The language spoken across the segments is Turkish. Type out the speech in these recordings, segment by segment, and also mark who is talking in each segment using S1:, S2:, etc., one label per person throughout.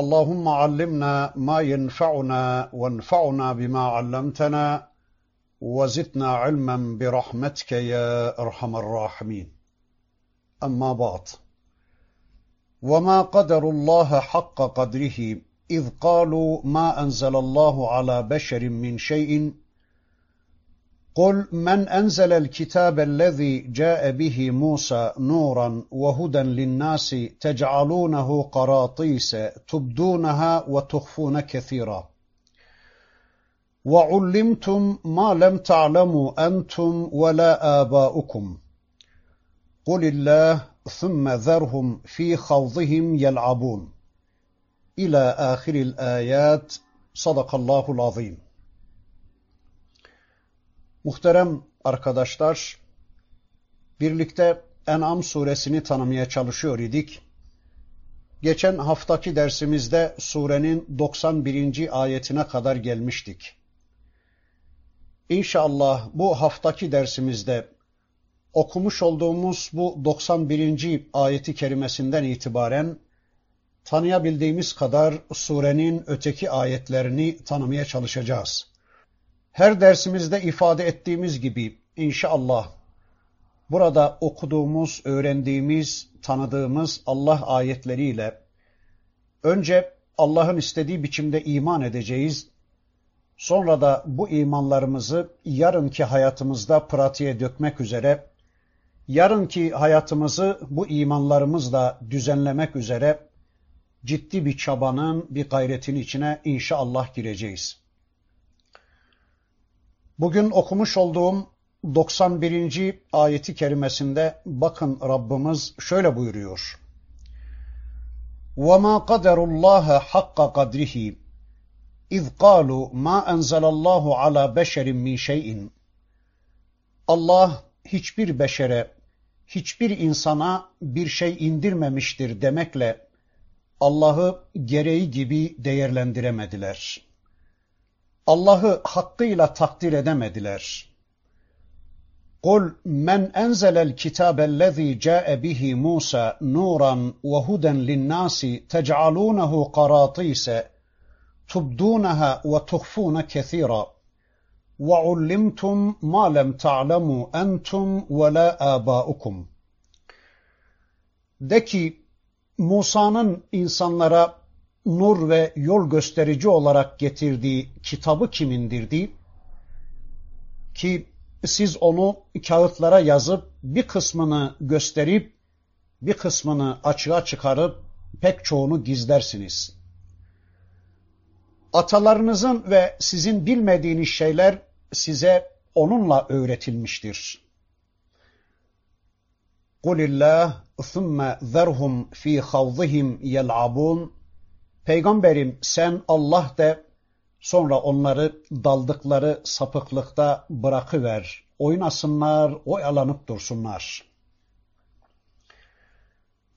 S1: اللهم علمنا ما ينفعنا وانفعنا بما علمتنا وزدنا علما برحمتك يا أرحم الراحمين. أما بعد وما قدر الله حق قدره إذ قالوا ما أنزل الله على بشر من شيء قل من أنزل الكتاب الذي جاء به موسى نورا وهدى للناس تجعلونه قراطيس تبدونها وتخفون كثيرا. وعلمتم ما لم تعلموا أنتم ولا آباؤكم. قل الله ثم ذرهم في خوضهم يلعبون. إلى آخر الآيات. صدق الله العظيم. Muhterem arkadaşlar, birlikte En'am suresini tanımaya çalışıyor idik. Geçen haftaki dersimizde surenin 91. ayetine kadar gelmiştik. İnşallah bu haftaki dersimizde okumuş olduğumuz bu 91. ayeti kerimesinden itibaren tanıyabildiğimiz kadar surenin öteki ayetlerini tanımaya çalışacağız. Her dersimizde ifade ettiğimiz gibi inşallah burada okuduğumuz, öğrendiğimiz, tanıdığımız Allah ayetleriyle önce Allah'ın istediği biçimde iman edeceğiz. Sonra da bu imanlarımızı yarınki hayatımızda pratiğe dökmek üzere, yarınki hayatımızı bu imanlarımızla düzenlemek üzere ciddi bir çabanın, bir gayretin içine inşallah gireceğiz. Bugün okumuş olduğum 91. ayeti kerimesinde bakın Rabbimiz şöyle buyuruyor. وَمَا قَدَرُ اللّٰهَ حَقَّ قَدْرِهِ اِذْ قَالُوا مَا أَنْزَلَ اللّٰهُ عَلَى بَشَرٍ مِّنْ شَيْءٍ Allah hiçbir beşere, hiçbir insana bir şey indirmemiştir demekle Allah'ı gereği gibi değerlendiremediler. Allah'ı hakkıyla takdir edemediler. قُلْ مَنْ أَنْزَلَ الْكِتَابَ الَّذ۪ي جَاءَ بِهِ مُوسَى نُورًا وَهُدًا لِلنَّاسِ تَجْعَلُونَهُ قَرَاطِيسَ تُبْدُونَهَا وَتُخْفُونَ كَثِيرًا وَعُلِّمْتُمْ مَا لَمْ تَعْلَمُوا أَنْتُمْ وَلَا آبَاؤُكُمْ De ki, Musa'nın insanlara nur ve yol gösterici olarak getirdiği kitabı kim indirdi? Ki siz onu kağıtlara yazıp bir kısmını gösterip bir kısmını açığa çıkarıp pek çoğunu gizlersiniz. Atalarınızın ve sizin bilmediğiniz şeyler size onunla öğretilmiştir. Kulillah ثُمَّ ذَرْهُمْ ف۪ي خَوْضِهِمْ يَلْعَبُونَ Peygamberim sen Allah de sonra onları daldıkları sapıklıkta bırakıver. Oynasınlar, oyalanıp dursunlar.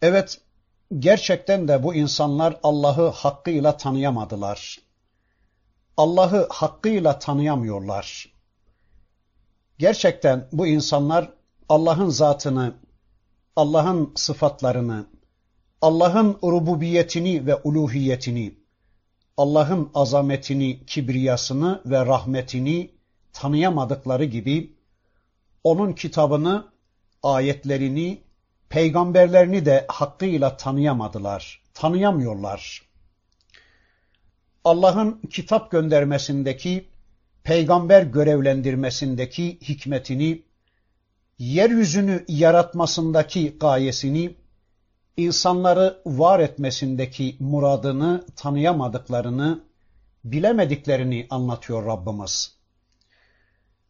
S1: Evet, gerçekten de bu insanlar Allah'ı hakkıyla tanıyamadılar. Allah'ı hakkıyla tanıyamıyorlar. Gerçekten bu insanlar Allah'ın zatını, Allah'ın sıfatlarını, Allah'ın rububiyetini ve uluhiyetini, Allah'ın azametini, kibriyasını ve rahmetini tanıyamadıkları gibi, onun kitabını, ayetlerini, peygamberlerini de hakkıyla tanıyamadılar, tanıyamıyorlar. Allah'ın kitap göndermesindeki, peygamber görevlendirmesindeki hikmetini, yeryüzünü yaratmasındaki gayesini, insanları var etmesindeki muradını tanıyamadıklarını, bilemediklerini anlatıyor Rabbimiz.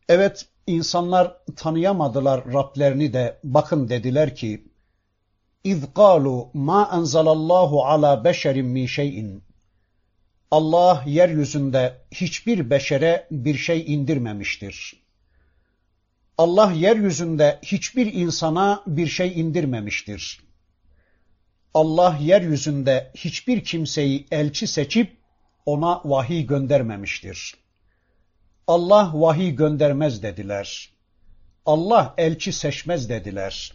S1: Evet, insanlar tanıyamadılar Rablerini de bakın dediler ki, اِذْ قَالُوا مَا أَنْزَلَ اللّٰهُ عَلَى بَشَرٍ مِّنْ شَيْءٍ Allah yeryüzünde hiçbir beşere bir şey indirmemiştir. Allah yeryüzünde hiçbir insana bir şey indirmemiştir. Allah yeryüzünde hiçbir kimseyi elçi seçip ona vahiy göndermemiştir. Allah vahiy göndermez dediler. Allah elçi seçmez dediler.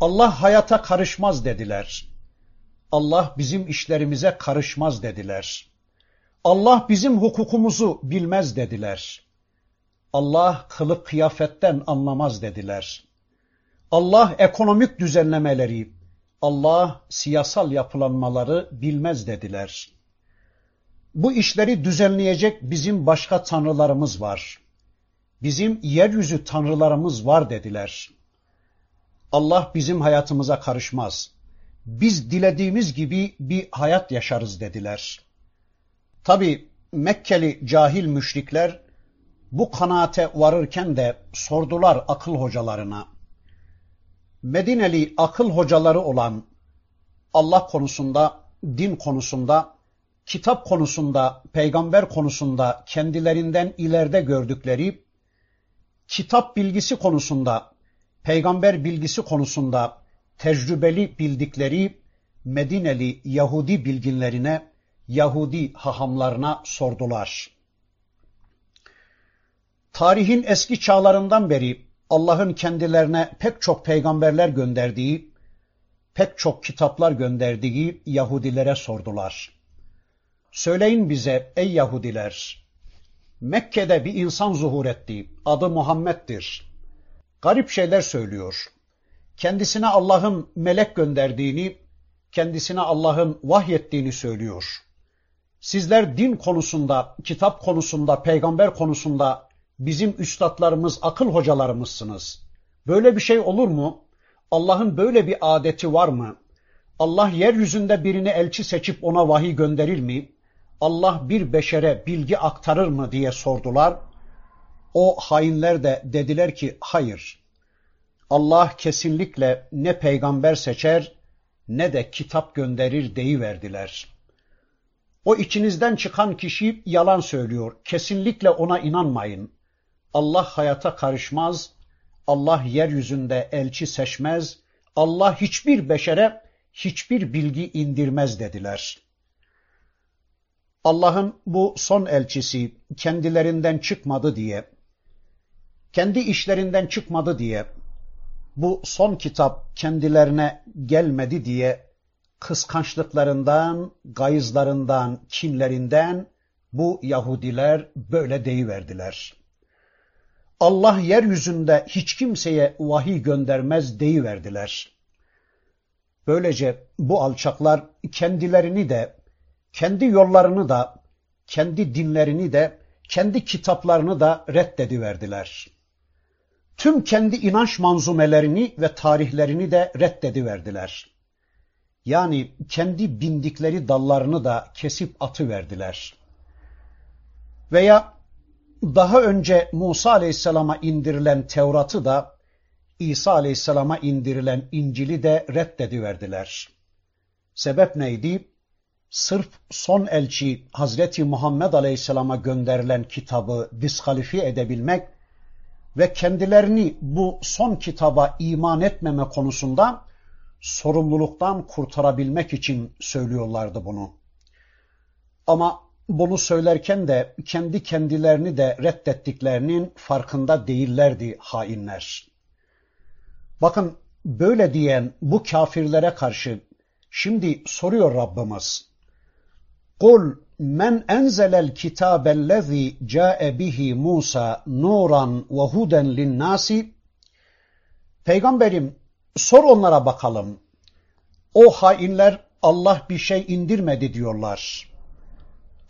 S1: Allah hayata karışmaz dediler. Allah bizim işlerimize karışmaz dediler. Allah bizim hukukumuzu bilmez dediler. Allah kılık kıyafetten anlamaz dediler. Allah ekonomik düzenlemeleri, Allah siyasal yapılanmaları bilmez dediler. Bu işleri düzenleyecek bizim başka tanrılarımız var. Bizim yeryüzü tanrılarımız var dediler. Allah bizim hayatımıza karışmaz. Biz dilediğimiz gibi bir hayat yaşarız dediler. Tabi Mekkeli cahil müşrikler bu kanaate varırken de sordular akıl hocalarına. Medineli akıl hocaları olan Allah konusunda, din konusunda, kitap konusunda, peygamber konusunda kendilerinden ileride gördükleri, kitap bilgisi konusunda, peygamber bilgisi konusunda tecrübeli bildikleri Medineli Yahudi bilginlerine, Yahudi hahamlarına sordular. Tarihin eski çağlarından beri Allah'ın kendilerine pek çok peygamberler gönderdiği, pek çok kitaplar gönderdiği Yahudilere sordular. Söyleyin bize ey Yahudiler, Mekke'de bir insan zuhur etti, adı Muhammed'dir. Garip şeyler söylüyor. Kendisine Allah'ın melek gönderdiğini, kendisine Allah'ın vahyettiğini söylüyor. Sizler din konusunda, kitap konusunda, peygamber konusunda bizim üstadlarımız, akıl hocalarımızsınız. Böyle bir şey olur mu? Allah'ın böyle bir adeti var mı? Allah yeryüzünde birini elçi seçip ona vahiy gönderir mi? Allah bir beşere bilgi aktarır mı diye sordular. O hainler de dediler ki hayır. Allah kesinlikle ne peygamber seçer ne de kitap gönderir deyiverdiler. O içinizden çıkan kişi yalan söylüyor. Kesinlikle ona inanmayın. Allah hayata karışmaz, Allah yeryüzünde elçi seçmez, Allah hiçbir beşere hiçbir bilgi indirmez dediler. Allah'ın bu son elçisi kendilerinden çıkmadı diye, kendi işlerinden çıkmadı diye, bu son kitap kendilerine gelmedi diye kıskançlıklarından, gayızlarından, kinlerinden bu Yahudiler böyle deyiverdiler. Allah yeryüzünde hiç kimseye vahiy göndermez deyiverdiler. Böylece bu alçaklar kendilerini de, kendi yollarını da, kendi dinlerini de, kendi kitaplarını da reddediverdiler. Tüm kendi inanç manzumelerini ve tarihlerini de reddediverdiler. Yani kendi bindikleri dallarını da kesip atıverdiler. Veya daha önce Musa Aleyhisselam'a indirilen Tevrat'ı da İsa Aleyhisselam'a indirilen İncil'i de reddediverdiler. Sebep neydi? Sırf son elçi Hazreti Muhammed Aleyhisselam'a gönderilen kitabı diskalifiye edebilmek ve kendilerini bu son kitaba iman etmeme konusunda sorumluluktan kurtarabilmek için söylüyorlardı bunu. Ama bunu söylerken de kendi kendilerini de reddettiklerinin farkında değillerdi hainler. Bakın böyle diyen bu kafirlere karşı şimdi soruyor Rabbimiz. Kul men enzelel kitabellezî câe bihi Musa nuran ve huden linnâsi Peygamberim sor onlara bakalım. O hainler Allah bir şey indirmedi diyorlar.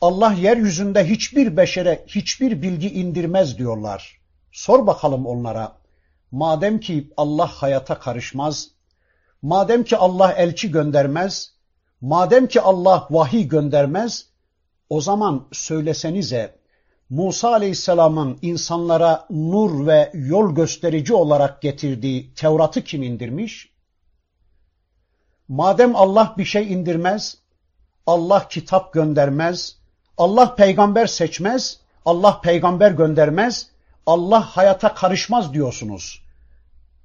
S1: Allah yeryüzünde hiçbir beşere hiçbir bilgi indirmez diyorlar. Sor bakalım onlara. Madem ki Allah hayata karışmaz, madem ki Allah elçi göndermez, madem ki Allah vahiy göndermez, o zaman söylesenize Musa Aleyhisselam'ın insanlara nur ve yol gösterici olarak getirdiği Tevrat'ı kim indirmiş? Madem Allah bir şey indirmez, Allah kitap göndermez, Allah peygamber seçmez, Allah peygamber göndermez, Allah hayata karışmaz diyorsunuz.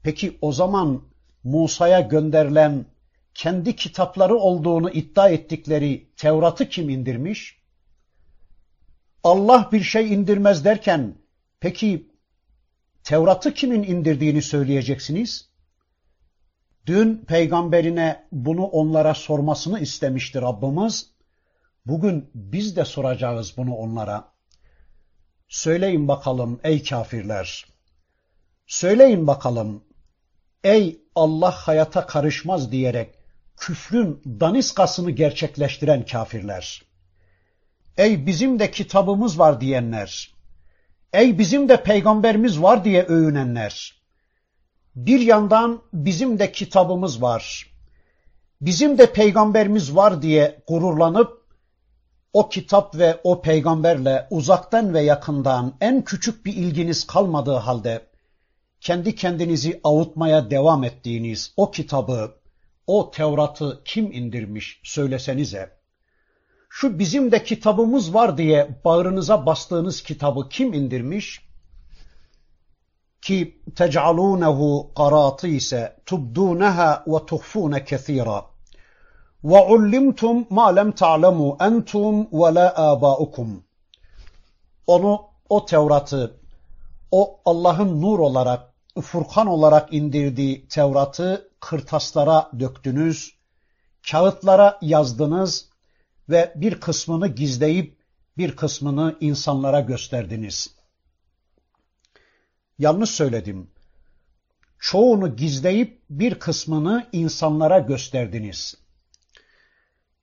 S1: Peki o zaman Musa'ya gönderilen kendi kitapları olduğunu iddia ettikleri Tevrat'ı kim indirmiş? Allah bir şey indirmez derken peki Tevrat'ı kimin indirdiğini söyleyeceksiniz? Dün peygamberine bunu onlara sormasını istemiştir Rabbimiz. Bugün biz de soracağız bunu onlara. Söyleyin bakalım ey kafirler. Söyleyin bakalım ey Allah hayata karışmaz diyerek küfrün daniskasını gerçekleştiren kafirler. Ey bizim de kitabımız var diyenler. Ey bizim de peygamberimiz var diye övünenler. Bir yandan bizim de kitabımız var. Bizim de peygamberimiz var diye gururlanıp o kitap ve o peygamberle uzaktan ve yakından en küçük bir ilginiz kalmadığı halde kendi kendinizi avutmaya devam ettiğiniz o kitabı, o Tevrat'ı kim indirmiş söylesenize. Şu bizim de kitabımız var diye bağrınıza bastığınız kitabı kim indirmiş? Ki tec'alûnehu qaratîse ise tubdûneha ve tuhfûne kethîrâ. Ma lem ta'lemu entum ve la âbâukum. Onu, o Tevrat'ı, o Allah'ın nur olarak, Furkan olarak indirdiği Tevrat'ı kırtaslara döktünüz, kağıtlara yazdınız ve bir kısmını gizleyip bir kısmını insanlara gösterdiniz. Yanlış söyledim. Çoğunu gizleyip bir kısmını insanlara gösterdiniz.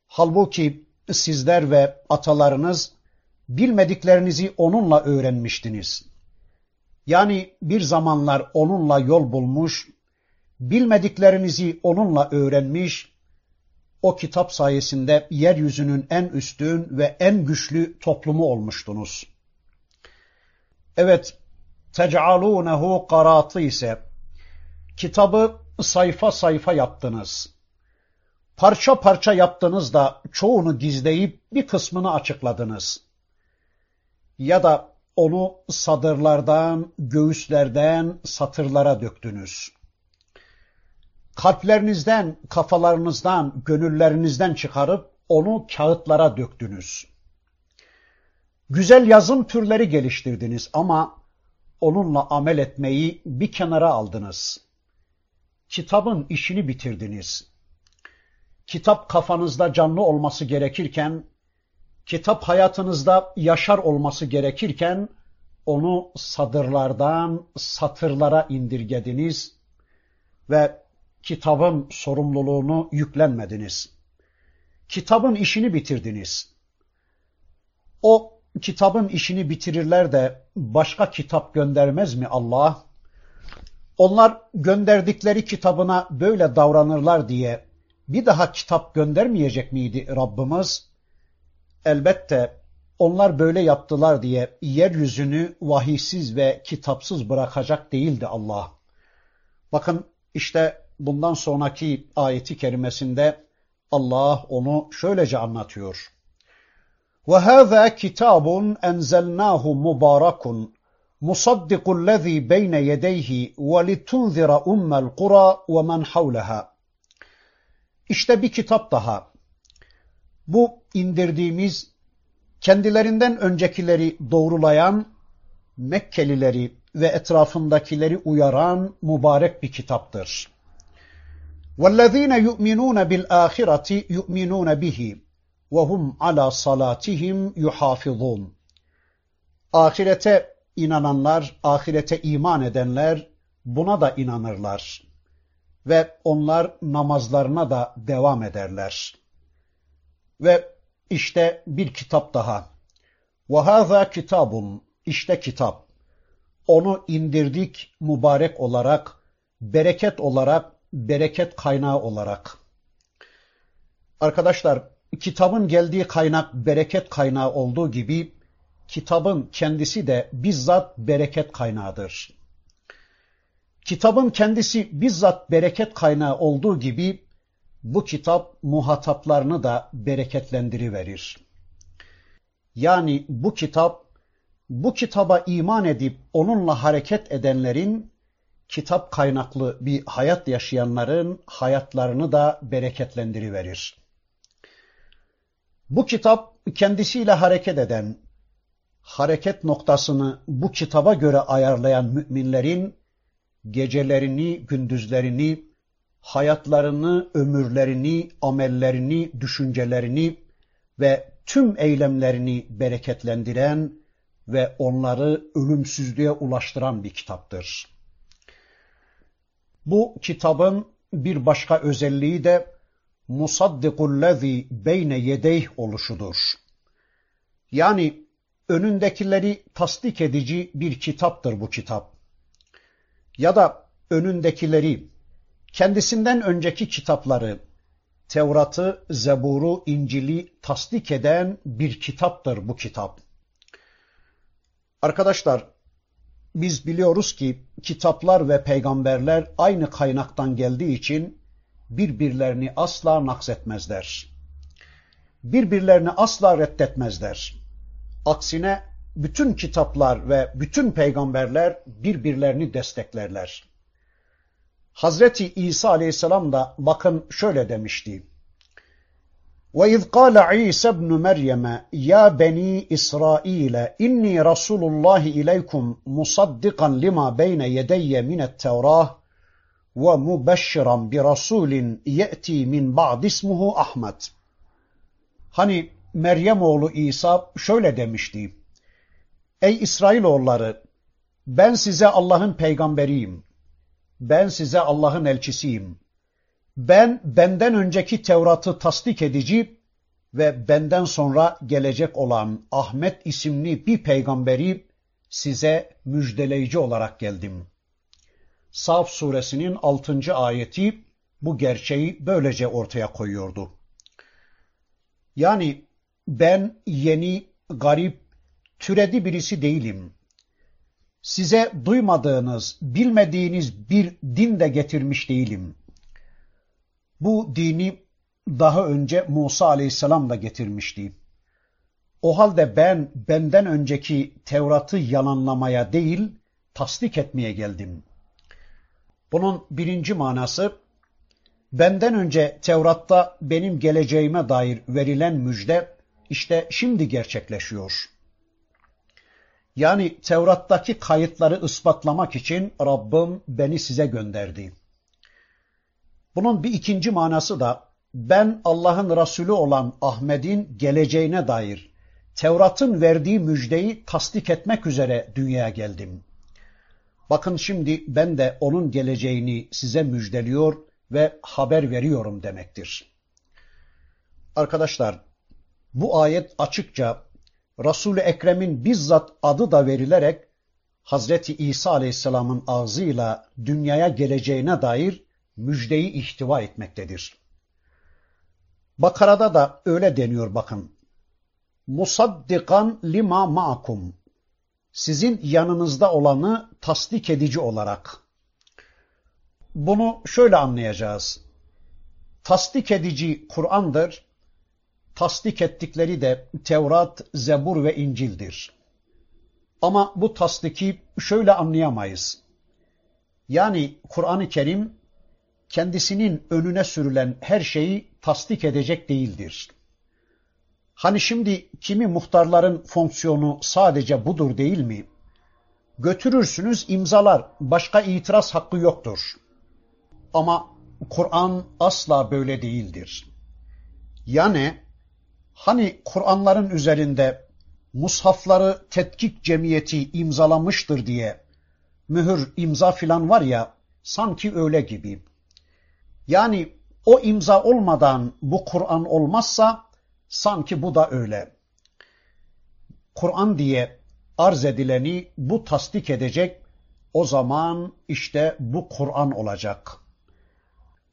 S1: Halbuki sizler ve atalarınız bilmediklerinizi onunla öğrenmiştiniz. Yani bir zamanlar onunla yol bulmuş, bilmediklerinizi onunla öğrenmiş, o kitap sayesinde yeryüzünün en üstün ve en güçlü toplumu olmuştunuz. Evet, tec'alûnehu karatı ise kitabı sayfa sayfa yaptınız. Parça parça yaptınız da çoğunu gizleyip bir kısmını açıkladınız. Ya da onu sadırlardan, göğüslerden satırlara döktünüz. Kalplerinizden, kafalarınızdan, gönüllerinizden çıkarıp onu kağıtlara döktünüz. Güzel yazım türleri geliştirdiniz ama onunla amel etmeyi bir kenara aldınız. Kitabın işini bitirdiniz. Kitap kafanızda canlı olması gerekirken, kitap hayatınızda yaşar olması gerekirken, onu sadırlardan satırlara indirgediniz ve kitabın sorumluluğunu yüklenmediniz. Kitabın işini bitirdiniz. O kitabın işini bitirirler de başka kitap göndermez mi Allah? Onlar gönderdikleri kitabına böyle davranırlar diye bir daha kitap göndermeyecek miydi Rabbimiz? Elbette onlar böyle yaptılar diye yeryüzünü vahiysiz ve kitapsız bırakacak değildi Allah. Bakın işte bundan sonraki ayeti kerimesinde Allah onu şöylece anlatıyor. وَهَذَا كِتَابٌ أَنْزَلْنَاهُ مُبَارَكٌ مُصَدِّقُ الَّذ۪ي بَيْنَ يَدَيْهِ وَلِتُنْذِرَ أُمَّ الْقُرَى وَمَنْ حَوْلَهَا İşte bir kitap daha. Bu indirdiğimiz kendilerinden öncekileri doğrulayan, Mekkelileri ve etrafındakileri uyaran mübarek bir kitaptır. وَالَّذ۪ينَ يُؤْمِنُونَ بِالْآخِرَةِ يُؤْمِنُونَ بِهِ وَهُمْ عَلَى صَلَاتِهِمْ يُحَافِظُونَ Ahirete inananlar, ahirete iman edenler buna da inanırlar. Ve onlar namazlarına da devam ederler. Ve işte bir kitap daha. وَهَذَا kitabun işte kitap. Onu indirdik mübarek olarak, bereket olarak, bereket kaynağı olarak. Arkadaşlar, kitabın geldiği kaynak bereket kaynağı olduğu gibi, kitabın kendisi de bizzat bereket kaynağıdır. Kitabın kendisi bizzat bereket kaynağı olduğu gibi, bu kitap muhataplarını da bereketlendiriverir. Yani bu kitap, bu kitaba iman edip onunla hareket edenlerin, kitap kaynaklı bir hayat yaşayanların hayatlarını da bereketlendiriverir. Bu kitap kendisiyle hareket eden, hareket noktasını bu kitaba göre ayarlayan müminlerin gecelerini, gündüzlerini, hayatlarını, ömürlerini, amellerini, düşüncelerini ve tüm eylemlerini bereketlendiren ve onları ölümsüzlüğe ulaştıran bir kitaptır. Bu kitabın bir başka özelliği de musaddikullezî beyne yedeyh oluşudur. Yani önündekileri tasdik edici bir kitaptır bu kitap. Ya da önündekileri, kendisinden önceki kitapları, Tevrat'ı, Zebur'u, İncil'i tasdik eden bir kitaptır bu kitap. Arkadaşlar, biz biliyoruz ki kitaplar ve peygamberler aynı kaynaktan geldiği için birbirlerini asla naksetmezler. Birbirlerini asla reddetmezler. Aksine bütün kitaplar ve bütün peygamberler birbirlerini desteklerler. Hazreti İsa aleyhisselam da bakın şöyle demişti. وَاِذْ قَالَ عِيسَى بْنُ مَرْيَمَ يَا بَنِي إِسْرَائِيلَ إِنِّي رَسُولُ اللّٰهِ إِلَيْكُمْ مُصَدِّقًا لِمَا بَيْنَ يَدَيَّ مِنَ التَّوْرَاةِ وَمُبَشِّرًا بِرَسُولٍ يَأْتِي مِنْ بَعْدِ اسْمُهُ أَحْمَدٍ Hani Meryem oğlu İsa şöyle demişti. Ey İsrailoğulları ben size Allah'ın peygamberiyim. Ben size Allah'ın elçisiyim. Ben benden önceki Tevrat'ı tasdik edici ve benden sonra gelecek olan Ahmet isimli bir peygamberi size müjdeleyici olarak geldim. Saf suresinin 6. ayeti bu gerçeği böylece ortaya koyuyordu. Yani ben yeni, garip, türedi birisi değilim. Size duymadığınız, bilmediğiniz bir din de getirmiş değilim. Bu dini daha önce Musa aleyhisselam da getirmişti. O halde ben benden önceki Tevrat'ı yalanlamaya değil, tasdik etmeye geldim. Bunun birinci manası, benden önce Tevrat'ta benim geleceğime dair verilen müjde, işte şimdi gerçekleşiyor. Yani Tevrat'taki kayıtları ispatlamak için Rabbim beni size gönderdi. Bunun bir ikinci manası da ben Allah'ın Resulü olan Ahmet'in geleceğine dair Tevrat'ın verdiği müjdeyi tasdik etmek üzere dünyaya geldim. Bakın şimdi ben de onun geleceğini size müjdeliyor ve haber veriyorum demektir. Arkadaşlar bu ayet açıkça Resul-i Ekrem'in bizzat adı da verilerek Hazreti İsa Aleyhisselam'ın ağzıyla dünyaya geleceğine dair müjdeyi ihtiva etmektedir. Bakara'da da öyle deniyor bakın. Musaddikan lima ma'akum. Sizin yanınızda olanı tasdik edici olarak. Bunu şöyle anlayacağız. Tasdik edici Kur'an'dır. Tasdik ettikleri de Tevrat, Zebur ve İncil'dir. Ama bu tasdiki şöyle anlayamayız. Yani Kur'an-ı Kerim kendisinin önüne sürülen her şeyi tasdik edecek değildir. Hani şimdi kimi muhtarların fonksiyonu sadece budur değil mi? Götürürsünüz imzalar, başka itiraz hakkı yoktur. Ama Kur'an asla böyle değildir. Yani hani Kur'anların üzerinde mushafları tetkik cemiyeti imzalamıştır diye mühür imza filan var ya sanki öyle gibi. Yani o imza olmadan bu Kur'an olmazsa sanki bu da öyle. Kur'an diye arz edileni bu tasdik edecek, o zaman işte bu Kur'an olacak.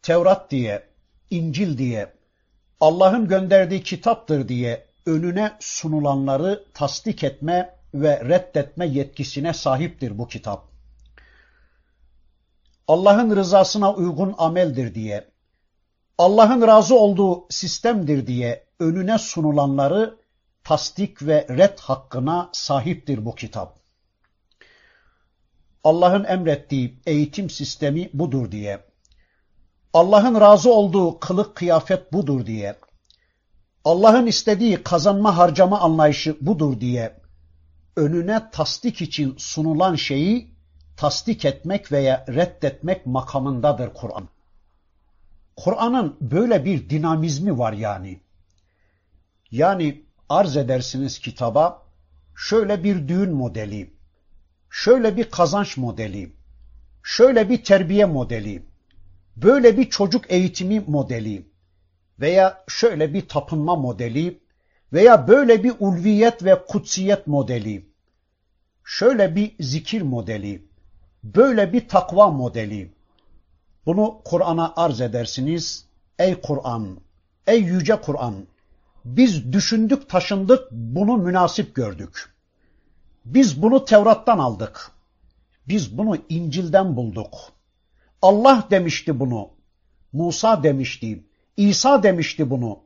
S1: Tevrat diye, İncil diye, Allah'ın gönderdiği kitaptır diye önüne sunulanları tasdik etme ve reddetme yetkisine sahiptir bu kitap. Allah'ın rızasına uygun ameldir diye, Allah'ın razı olduğu sistemdir diye önüne sunulanları tasdik ve red hakkına sahiptir bu kitap. Allah'ın emrettiği eğitim sistemi budur diye, Allah'ın razı olduğu kılık kıyafet budur diye, Allah'ın istediği kazanma harcama anlayışı budur diye, önüne tasdik için sunulan şeyi tasdik etmek veya reddetmek makamındadır Kur'an. Kur'an'ın böyle bir dinamizmi var yani. Yani arz edersiniz kitaba şöyle bir düğün modeli, şöyle bir kazanç modeli, şöyle bir terbiye modeli, böyle bir çocuk eğitimi modeli veya şöyle bir tapınma modeli veya böyle bir ulviyet ve kutsiyet modeli, şöyle bir zikir modeli, böyle bir takva modeli. Bunu Kur'an'a arz edersiniz. Ey Kur'an, ey yüce Kur'an, biz düşündük taşındık bunu münasip gördük. Biz bunu Tevrat'tan aldık. Biz bunu İncil'den bulduk. Allah demişti bunu. Musa demişti. İsa demişti bunu.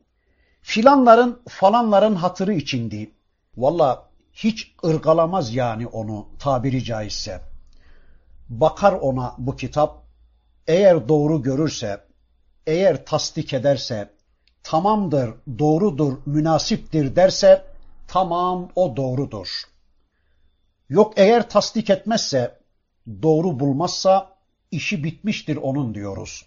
S1: Filanların falanların hatırı içindi. Valla hiç ırgalamaz yani onu tabiri caizse. Bakar ona bu kitap, eğer doğru görürse, eğer tasdik ederse, tamamdır, doğrudur, münasiptir derse, tamam o doğrudur. Yok eğer tasdik etmezse, doğru bulmazsa, işi bitmiştir onun diyoruz.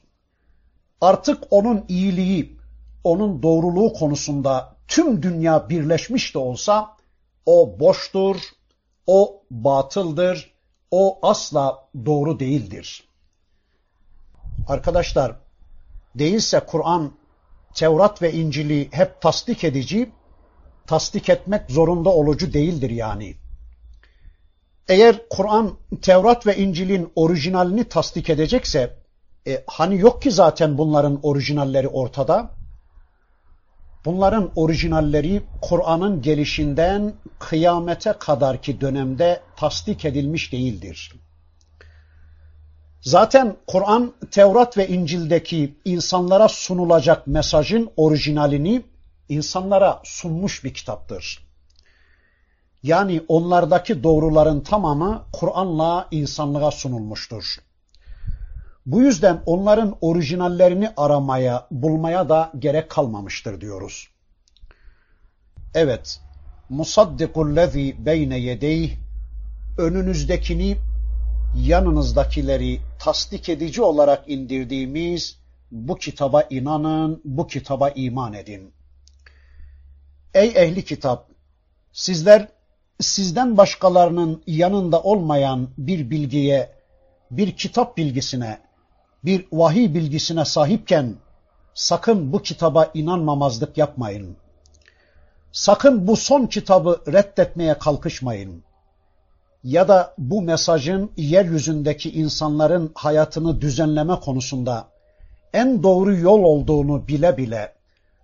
S1: Artık onun iyiliği, onun doğruluğu konusunda tüm dünya birleşmiş de olsa, o boştur, o batıldır, o asla doğru değildir. Arkadaşlar, değilse Kur'an, Tevrat ve İncil'i hep tasdik edici, tasdik etmek zorunda olucu değildir yani. Eğer Kur'an, Tevrat ve İncil'in orijinalini tasdik edecekse, e, hani yok ki zaten bunların orijinalleri ortada? Bunların orijinalleri Kur'an'ın gelişinden kıyamete kadarki dönemde tasdik edilmiş değildir. Zaten Kur'an, Tevrat ve İncil'deki insanlara sunulacak mesajın orijinalini insanlara sunmuş bir kitaptır. Yani onlardaki doğruların tamamı Kur'an'la insanlığa sunulmuştur. Bu yüzden onların orijinallerini aramaya, bulmaya da gerek kalmamıştır diyoruz. Evet, musaddikul lezi beyne yedeyh, önünüzdekini, yanınızdakileri tasdik edici olarak indirdiğimiz bu kitaba inanın, bu kitaba iman edin. Ey ehli kitap, sizler sizden başkalarının yanında olmayan bir bilgiye, bir kitap bilgisine, bir vahiy bilgisine sahipken sakın bu kitaba inanmamazlık yapmayın. Sakın bu son kitabı reddetmeye kalkışmayın. Ya da bu mesajın yeryüzündeki insanların hayatını düzenleme konusunda en doğru yol olduğunu bile bile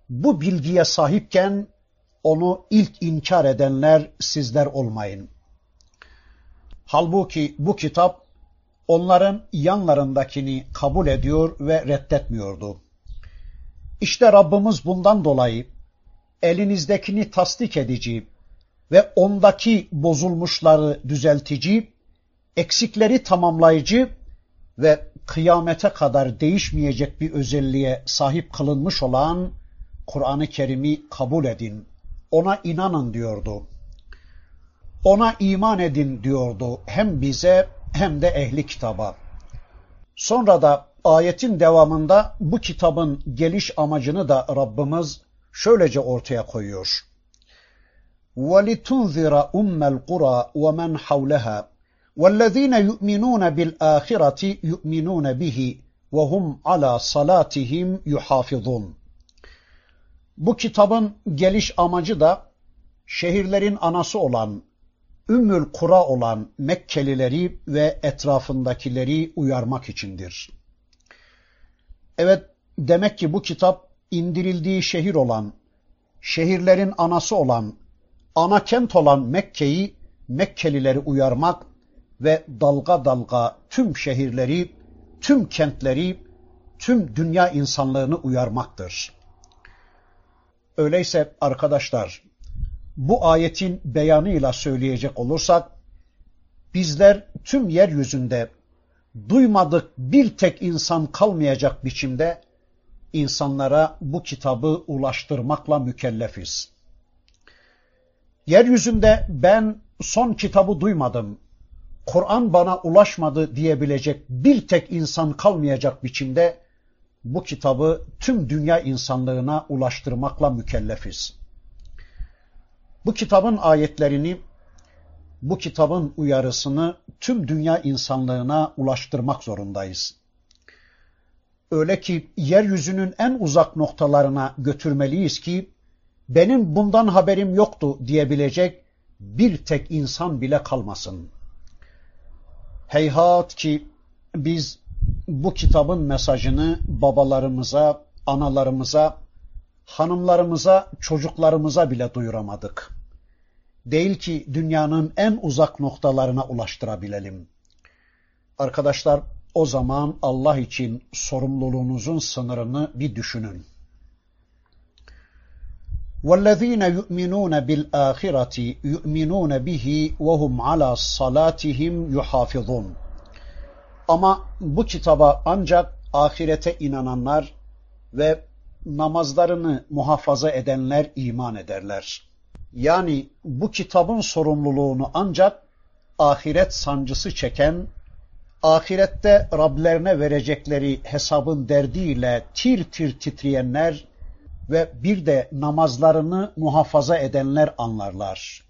S1: bu bilgiye sahipken onu ilk inkar edenler sizler olmayın. Halbuki bu kitap onların yanlarındakini kabul ediyor ve reddetmiyordu. İşte Rabbimiz bundan dolayı elinizdekini tasdik edici ve ondaki bozulmuşları düzeltici, eksikleri tamamlayıcı ve kıyamete kadar değişmeyecek bir özelliğe sahip kılınmış olan Kur'an-ı Kerim'i kabul edin, ona inanın diyordu. Ona iman edin diyordu hem bize hem de ehli kitaba. Sonra da ayetin devamında bu kitabın geliş amacını da Rabbimiz şöylece ortaya koyuyor. وَلِتُنْذِرَ أُمَّ الْقُرَى وَمَنْ حَوْلَهَا وَالَّذ۪ينَ يُؤْمِنُونَ بِالْآخِرَةِ يُؤْمِنُونَ بِهِ وَهُمْ عَلَى صَلَاتِهِمْ يُحَافِظُونَ bu kitabın geliş amacı da şehirlerin anası olan Ümmül Kura olan Mekkelileri ve etrafındakileri uyarmak içindir. Evet, demek ki bu kitap indirildiği şehir olan, şehirlerin anası olan, ana kent olan Mekke'yi, Mekkelileri uyarmak ve dalga dalga tüm şehirleri, tüm kentleri, tüm dünya insanlığını uyarmaktır. Öyleyse arkadaşlar, bu ayetin beyanıyla söyleyecek olursak, bizler tüm yeryüzünde duymadık bir tek insan kalmayacak biçimde insanlara bu kitabı ulaştırmakla mükellefiz. Yeryüzünde ben son kitabı duymadım, Kur'an bana ulaşmadı diyebilecek bir tek insan kalmayacak biçimde bu kitabı tüm dünya insanlığına ulaştırmakla mükellefiz. Bu kitabın ayetlerini, bu kitabın uyarısını tüm dünya insanlığına ulaştırmak zorundayız. Öyle ki yeryüzünün en uzak noktalarına götürmeliyiz ki benim bundan haberim yoktu diyebilecek bir tek insan bile kalmasın. Heyhat ki biz bu kitabın mesajını babalarımıza, analarımıza, hanımlarımıza, çocuklarımıza bile duyuramadık. Değil ki dünyanın en uzak noktalarına ulaştırabilelim. Arkadaşlar o zaman Allah için sorumluluğunuzun sınırını bir düşünün. وَالَّذ۪ينَ يُؤْمِنُونَ بِالْآخِرَةِ يُؤْمِنُونَ بِهِ وَهُمْ عَلَى صَلَاتِهِمْ يُحَافِظُونَ ama bu kitaba ancak ahirete inananlar ve namazlarını muhafaza edenler iman ederler. Yani bu kitabın sorumluluğunu ancak ahiret sancısı çeken, ahirette Rablerine verecekleri hesabın derdiyle tir tir titreyenler ve bir de namazlarını muhafaza edenler anlarlar.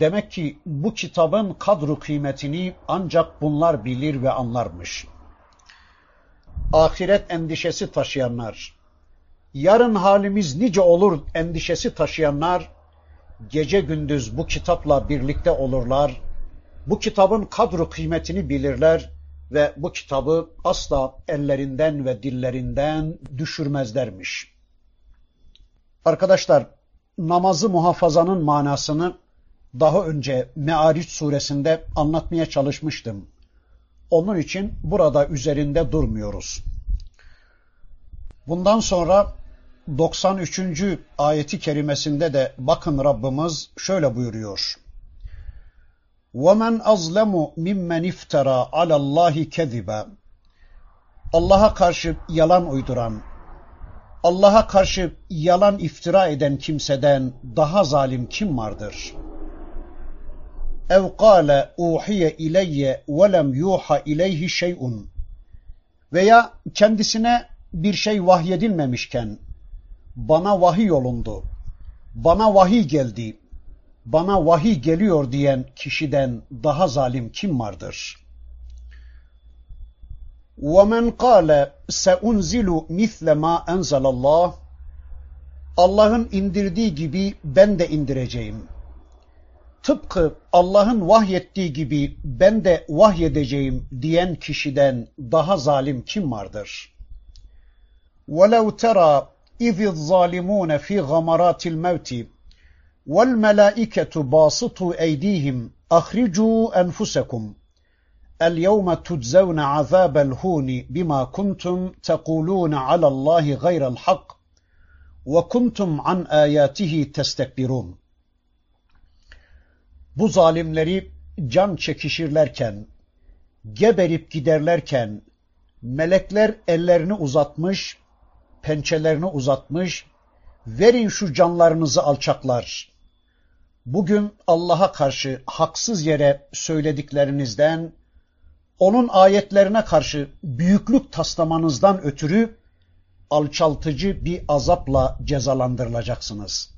S1: Demek ki bu kitabın kadru kıymetini ancak bunlar bilir ve anlarmış. Ahiret endişesi taşıyanlar, yarın halimiz nice olur endişesi taşıyanlar, gece gündüz bu kitapla birlikte olurlar, bu kitabın kadru kıymetini bilirler ve bu kitabı asla ellerinden ve dillerinden düşürmezlermiş. Arkadaşlar, namazı muhafazanın manasını daha önce Me'ariç suresinde anlatmaya çalışmıştım. Onun için burada üzerinde durmuyoruz. Bundan sonra 93. ayeti kerimesinde de bakın Rabbimiz şöyle buyuruyor. وَمَنْ أَظْلَمُ مِمَّنْ اِفْتَرَى عَلَى اللّٰهِ كَذِبًا Allah'a karşı yalan uyduran, Allah'a karşı yalan iftira eden kimseden daha zalim kim vardır? اَوْ قَالَ اُوحِيَ اِلَيَّ وَلَمْ يُوحَ اِلَيْهِ شَيْءٌ Veya kendisine bir şey vahyedilmemişken bana vahiy yolundu, bana vahiy geldi, bana vahiy geliyor diyen kişiden daha zalim kim vardır? وَمَنْ قَالَ سَاُنْزِلُ مِثْلَ مَا اَنْزَلَ اللّٰهِ Allah'ın indirdiği gibi ben de indireceğim. Tıpkı Allah'ın vahyettiği gibi ben de vahyedeceğim diyen kişiden daha zalim kim vardır? وَلَوْ تَرَى اِذِ الظَّالِمُونَ فِي غَمَرَاتِ الْمَوْتِ وَالْمَلَائِكَةُ بَاسِطُوا اَيْد۪يهِمْ اَخْرِجُوا أَنْفُسَكُمْ الْيَوْمَ تُجْزَوْنَ عَذَابَ الْهُونِ بِمَا كُنْتُمْ تَقُولُونَ عَلَى اللّٰهِ غَيْرَ الْحَقِّ وَكُنْتُمْ عَنْ آيَاتِهِ تَسْتَكْبِرُونَ bu zalimleri can çekişirlerken, geberip giderlerken, melekler ellerini uzatmış, pençelerini uzatmış, verin şu canlarınızı alçaklar. Bugün Allah'a karşı haksız yere söylediklerinizden, onun ayetlerine karşı büyüklük taslamanızdan ötürü alçaltıcı bir azapla cezalandırılacaksınız.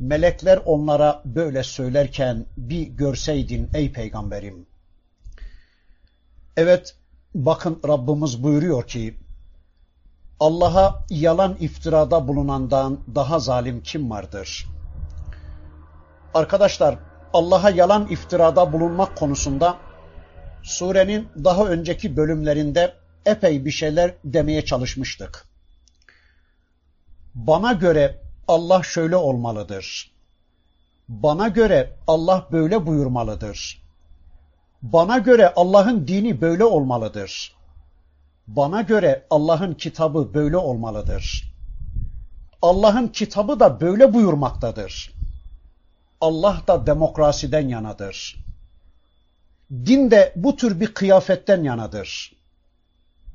S1: Melekler onlara böyle söylerken bir görseydin ey peygamberim. Evet, bakın Rabbimiz buyuruyor ki, Allah'a yalan iftirada bulunandan daha zalim kim vardır? Arkadaşlar, Allah'a yalan iftirada bulunmak konusunda surenin daha önceki bölümlerinde epey bir şeyler demeye çalışmıştık. Bana göre Allah şöyle olmalıdır. Bana göre Allah böyle buyurmalıdır. Bana göre Allah'ın dini böyle olmalıdır. Bana göre Allah'ın kitabı böyle olmalıdır. Allah'ın kitabı da böyle buyurmaktadır. Allah da demokrasiden yanadır. Din de bu tür bir kıyafetten yanadır.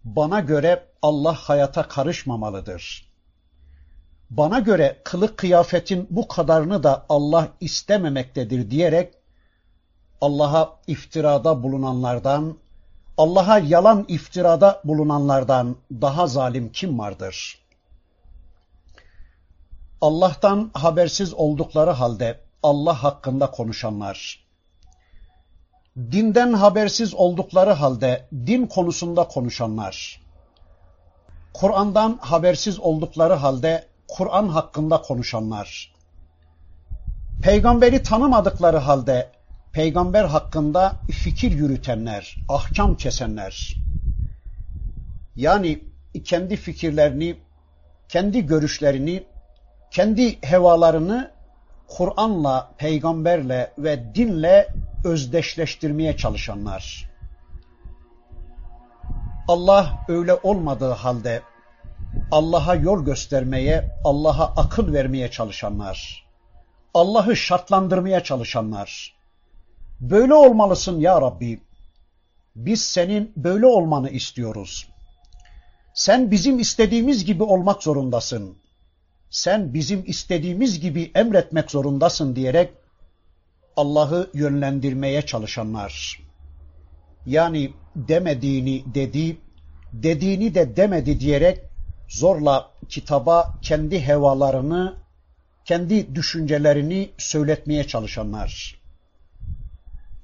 S1: Bana göre Allah hayata karışmamalıdır. Bana göre kılık kıyafetin bu kadarını da Allah istememektedir diyerek Allah'a iftirada bulunanlardan, Allah'a yalan iftirada bulunanlardan daha zalim kim vardır? Allah'tan habersiz oldukları halde Allah hakkında konuşanlar, dinden habersiz oldukları halde din konusunda konuşanlar, Kur'an'dan habersiz oldukları halde Kur'an hakkında konuşanlar, peygamberi tanımadıkları halde peygamber hakkında fikir yürütenler, ahkam kesenler, yani kendi fikirlerini, kendi görüşlerini, kendi hevalarını Kur'an'la, peygamberle ve dinle özdeşleştirmeye çalışanlar. Allah öyle olmadığı halde Allah'a yol göstermeye, Allah'a akıl vermeye çalışanlar. Allah'ı şartlandırmaya çalışanlar. Böyle olmalısın ya Rabbi. Biz senin böyle olmanı istiyoruz. Sen bizim istediğimiz gibi olmak zorundasın. Sen bizim istediğimiz gibi emretmek zorundasın diyerek Allah'ı yönlendirmeye çalışanlar. Yani demediğini dedi, dediğini de demedi diyerek zorla kitaba kendi hevalarını, kendi düşüncelerini söyletmeye çalışanlar.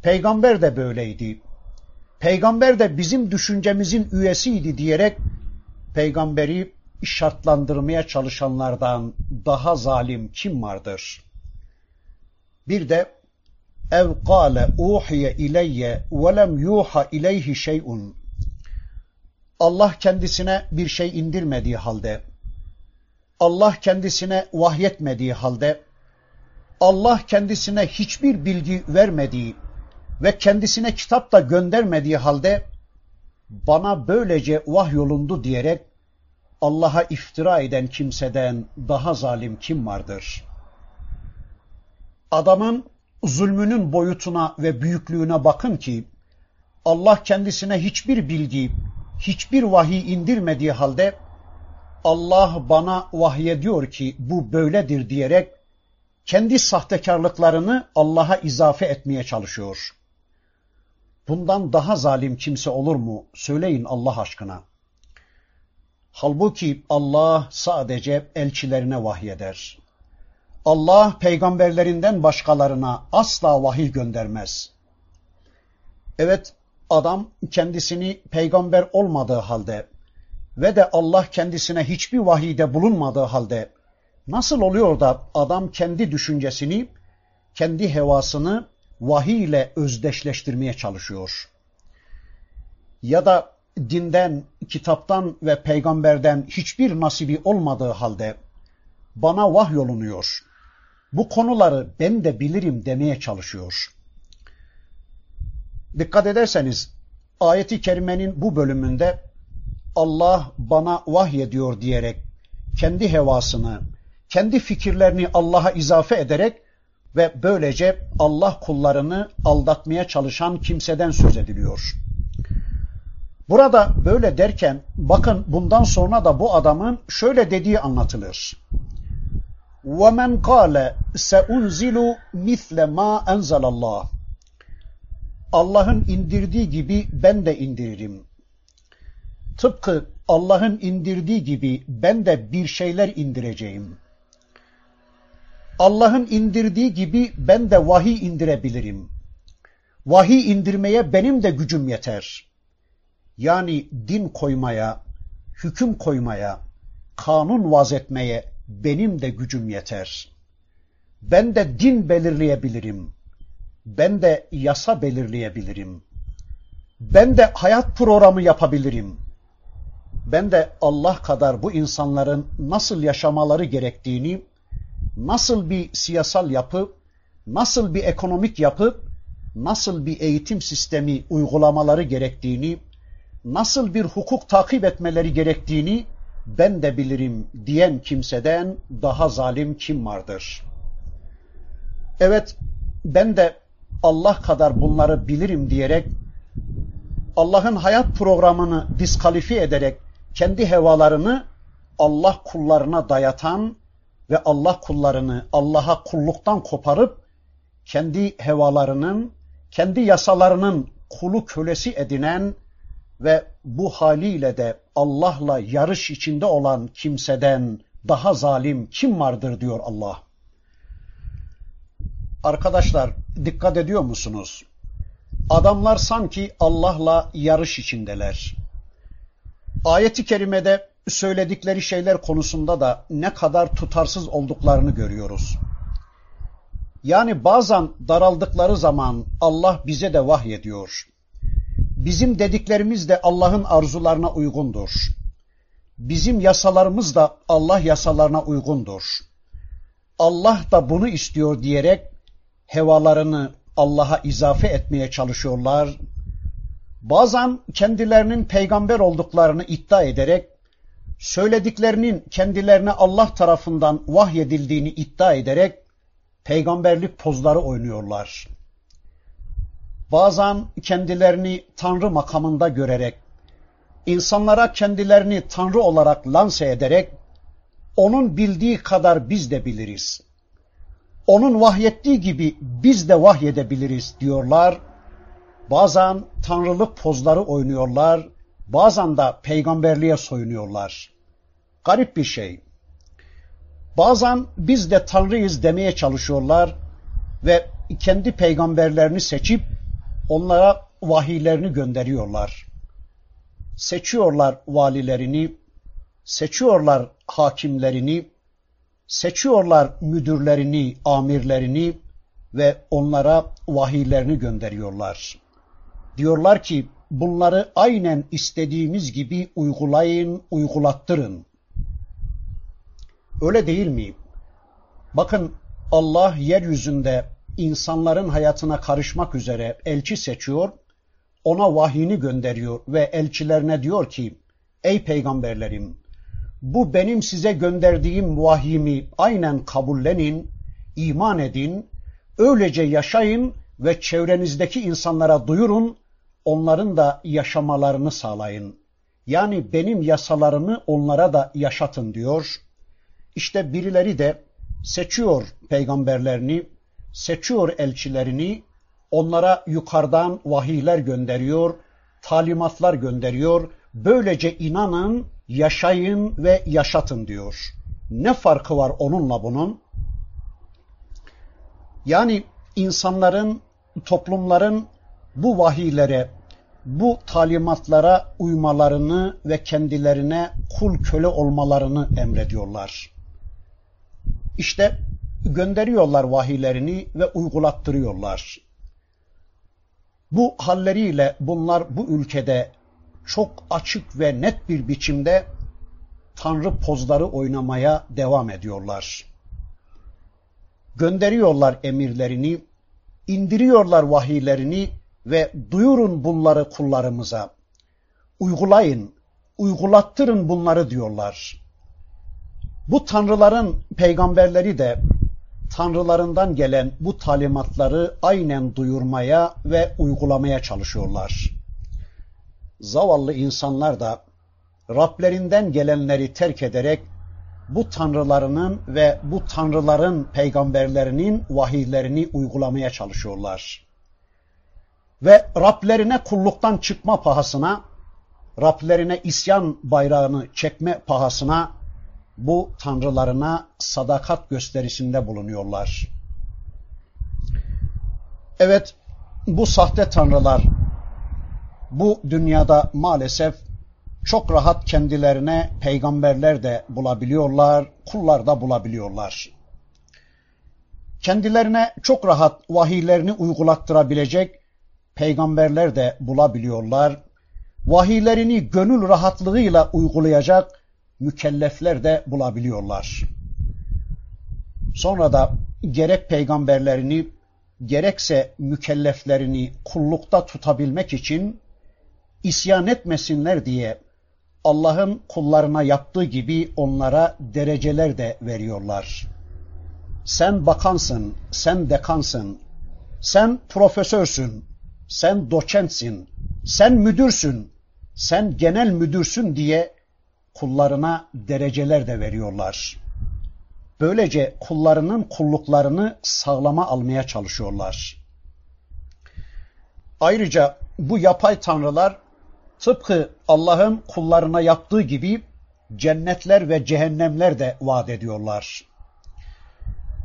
S1: Peygamber de böyleydi. Peygamber de bizim düşüncemizin üyesiydi diyerek peygamberi şartlandırmaya çalışanlardan daha zalim kim vardır? Bir de ev kâle uhiye ileyye ve lem yuha ileyhi şey'un Allah kendisine bir şey indirmediği halde Allah kendisine vahyetmediği halde Allah kendisine hiçbir bilgi vermediği ve kendisine kitap da göndermediği halde bana böylece vahyolundu diyerek Allah'a iftira eden kimseden daha zalim kim vardır? Adamın zulmünün boyutuna ve büyüklüğüne bakın ki Allah kendisine hiçbir bilgi, hiçbir vahiy indirmediği halde Allah bana vahyediyor ki bu böyledir diyerek kendi sahtekarlıklarını Allah'a izafe etmeye çalışıyor. Bundan daha zalim kimse olur mu? Söyleyin Allah aşkına. Halbuki Allah sadece elçilerine vahyeder. Allah peygamberlerinden başkalarına asla vahiy göndermez. Evet, adam kendisini peygamber olmadığı halde ve de Allah kendisine hiçbir vahiyde bulunmadığı halde nasıl oluyor da adam kendi düşüncesini, kendi hevasını vahiy ile özdeşleştirmeye çalışıyor? Ya da dinden, kitaptan ve peygamberden hiçbir nasibi olmadığı halde bana vahyolunuyor. Bu konuları ben de bilirim demeye çalışıyor. Dikkat ederseniz ayeti kerimenin bu bölümünde Allah bana vahyediyor diyerek kendi hevasını, kendi fikirlerini Allah'a izafe ederek ve böylece Allah kullarını aldatmaya çalışan kimseden söz ediliyor. Burada böyle derken bakın bundan sonra da bu adamın şöyle dediği anlatılır. وَمَنْ قَالَ سَاُنْزِلُ مِثْلَ مَا أَنْزَلَ اللّٰهِ Allah'ın indirdiği gibi ben de indiririm. Tıpkı Allah'ın indirdiği gibi ben de bir şeyler indireceğim. Allah'ın indirdiği gibi ben de vahiy indirebilirim. Vahiy indirmeye benim de gücüm yeter. Yani din koymaya, hüküm koymaya, kanun vazetmeye benim de gücüm yeter. Ben de din belirleyebilirim. Ben de yasa belirleyebilirim. Ben de hayat programı yapabilirim. Ben de Allah kadar bu insanların nasıl yaşamaları gerektiğini, nasıl bir siyasal yapı, nasıl bir ekonomik yapı, nasıl bir eğitim sistemi uygulamaları gerektiğini, nasıl bir hukuk takip etmeleri gerektiğini ben de bilirim diyen kimseden daha zalim kim vardır? Evet ben de Allah kadar bunları bilirim diyerek Allah'ın hayat programını diskalifiye ederek kendi hevalarını Allah kullarına dayatan ve Allah kullarını Allah'a kulluktan koparıp kendi hevalarının, kendi yasalarının kulu kölesi edinen ve bu haliyle de Allah'la yarış içinde olan kimseden daha zalim kim vardır diyor Allah. Arkadaşlar dikkat ediyor musunuz? Adamlar sanki Allah'la yarış içindeler. Ayeti kerimede söyledikleri şeyler konusunda da ne kadar tutarsız olduklarını görüyoruz. Yani bazen daraldıkları zaman Allah bize de vahyediyor. Bizim dediklerimiz de Allah'ın arzularına uygundur. Bizim yasalarımız da Allah yasalarına uygundur. Allah da bunu istiyor diyerek hevalarını Allah'a izafe etmeye çalışıyorlar. Bazen kendilerinin peygamber olduklarını iddia ederek söylediklerinin kendilerine Allah tarafından vahyedildiğini iddia ederek peygamberlik pozları oynuyorlar. Bazen kendilerini Tanrı makamında görerek, insanlara kendilerini Tanrı olarak lanse ederek, onun bildiği kadar biz de biliriz. Onun vahyettiği gibi biz de vahyedebiliriz diyorlar. Bazen tanrılık pozları oynuyorlar, bazen de peygamberliğe soyunuyorlar. Garip bir şey. Bazen biz de tanrıyız demeye çalışıyorlar ve kendi peygamberlerini seçip onlara vahiylerini gönderiyorlar. Seçiyorlar valilerini, seçiyorlar hakimlerini, seçiyorlar müdürlerini, amirlerini ve onlara vahiylerini gönderiyorlar. Diyorlar ki bunları aynen istediğimiz gibi uygulayın, uygulattırın. Öyle değil mi? Bakın Allah yeryüzünde insanların hayatına karışmak üzere elçi seçiyor, ona vahyini gönderiyor ve elçilerine diyor ki, ey peygamberlerim, bu benim size gönderdiğim vahyimi aynen kabullenin, iman edin, öylece yaşayın ve çevrenizdeki insanlara duyurun, onların da yaşamalarını sağlayın. Yani benim yasalarımı onlara da yaşatın diyor. İşte birileri de seçiyor peygamberlerini, seçiyor elçilerini, onlara yukarıdan vahiyler gönderiyor, talimatlar gönderiyor. Böylece inanın, yaşayın ve yaşatın diyor. Ne farkı var onunla bunun? Yani insanların, toplumların bu vahiylere, bu talimatlara uymalarını ve kendilerine kul köle olmalarını emrediyorlar. İşte gönderiyorlar vahiylerini ve uygulattırıyorlar. Bu halleriyle bunlar bu ülkede çok açık ve net bir biçimde tanrı pozları oynamaya devam ediyorlar. Gönderiyorlar emirlerini, indiriyorlar vahiylerini ve duyurun bunları kullarımıza. Uygulayın, uygulattırın bunları diyorlar. Bu tanrıların peygamberleri de tanrılarından gelen bu talimatları aynen duyurmaya ve uygulamaya çalışıyorlar. Zavallı insanlar da Rablerinden gelenleri terk ederek bu tanrılarının ve bu tanrıların peygamberlerinin vahiylerini uygulamaya çalışıyorlar. Ve Rablerine kulluktan çıkma pahasına, Rablerine isyan bayrağını çekme pahasına bu tanrılarına sadakat gösterisinde bulunuyorlar. Evet, bu sahte tanrılar bu dünyada maalesef çok rahat kendilerine peygamberler de bulabiliyorlar, kullar da bulabiliyorlar. Kendilerine çok rahat vahiylerini uygulattırabilecek peygamberler de bulabiliyorlar. Vahiylerini gönül rahatlığıyla uygulayacak mükellefler de bulabiliyorlar. Sonra da gerek peygamberlerini gerekse mükelleflerini kullukta tutabilmek için isyan etmesinler diye Allah'ın kullarına yaptığı gibi onlara dereceler de veriyorlar. sen bakansın, sen dekansın, sen profesörsün, sen doçentsin, sen müdürsün, sen genel müdürsün diye kullarına dereceler de veriyorlar. Böylece kullarının kulluklarını sağlama almaya çalışıyorlar. Ayrıca bu yapay tanrılar tıpkı Allah'ın kullarına yaptığı gibi cennetler ve cehennemler de vaat ediyorlar.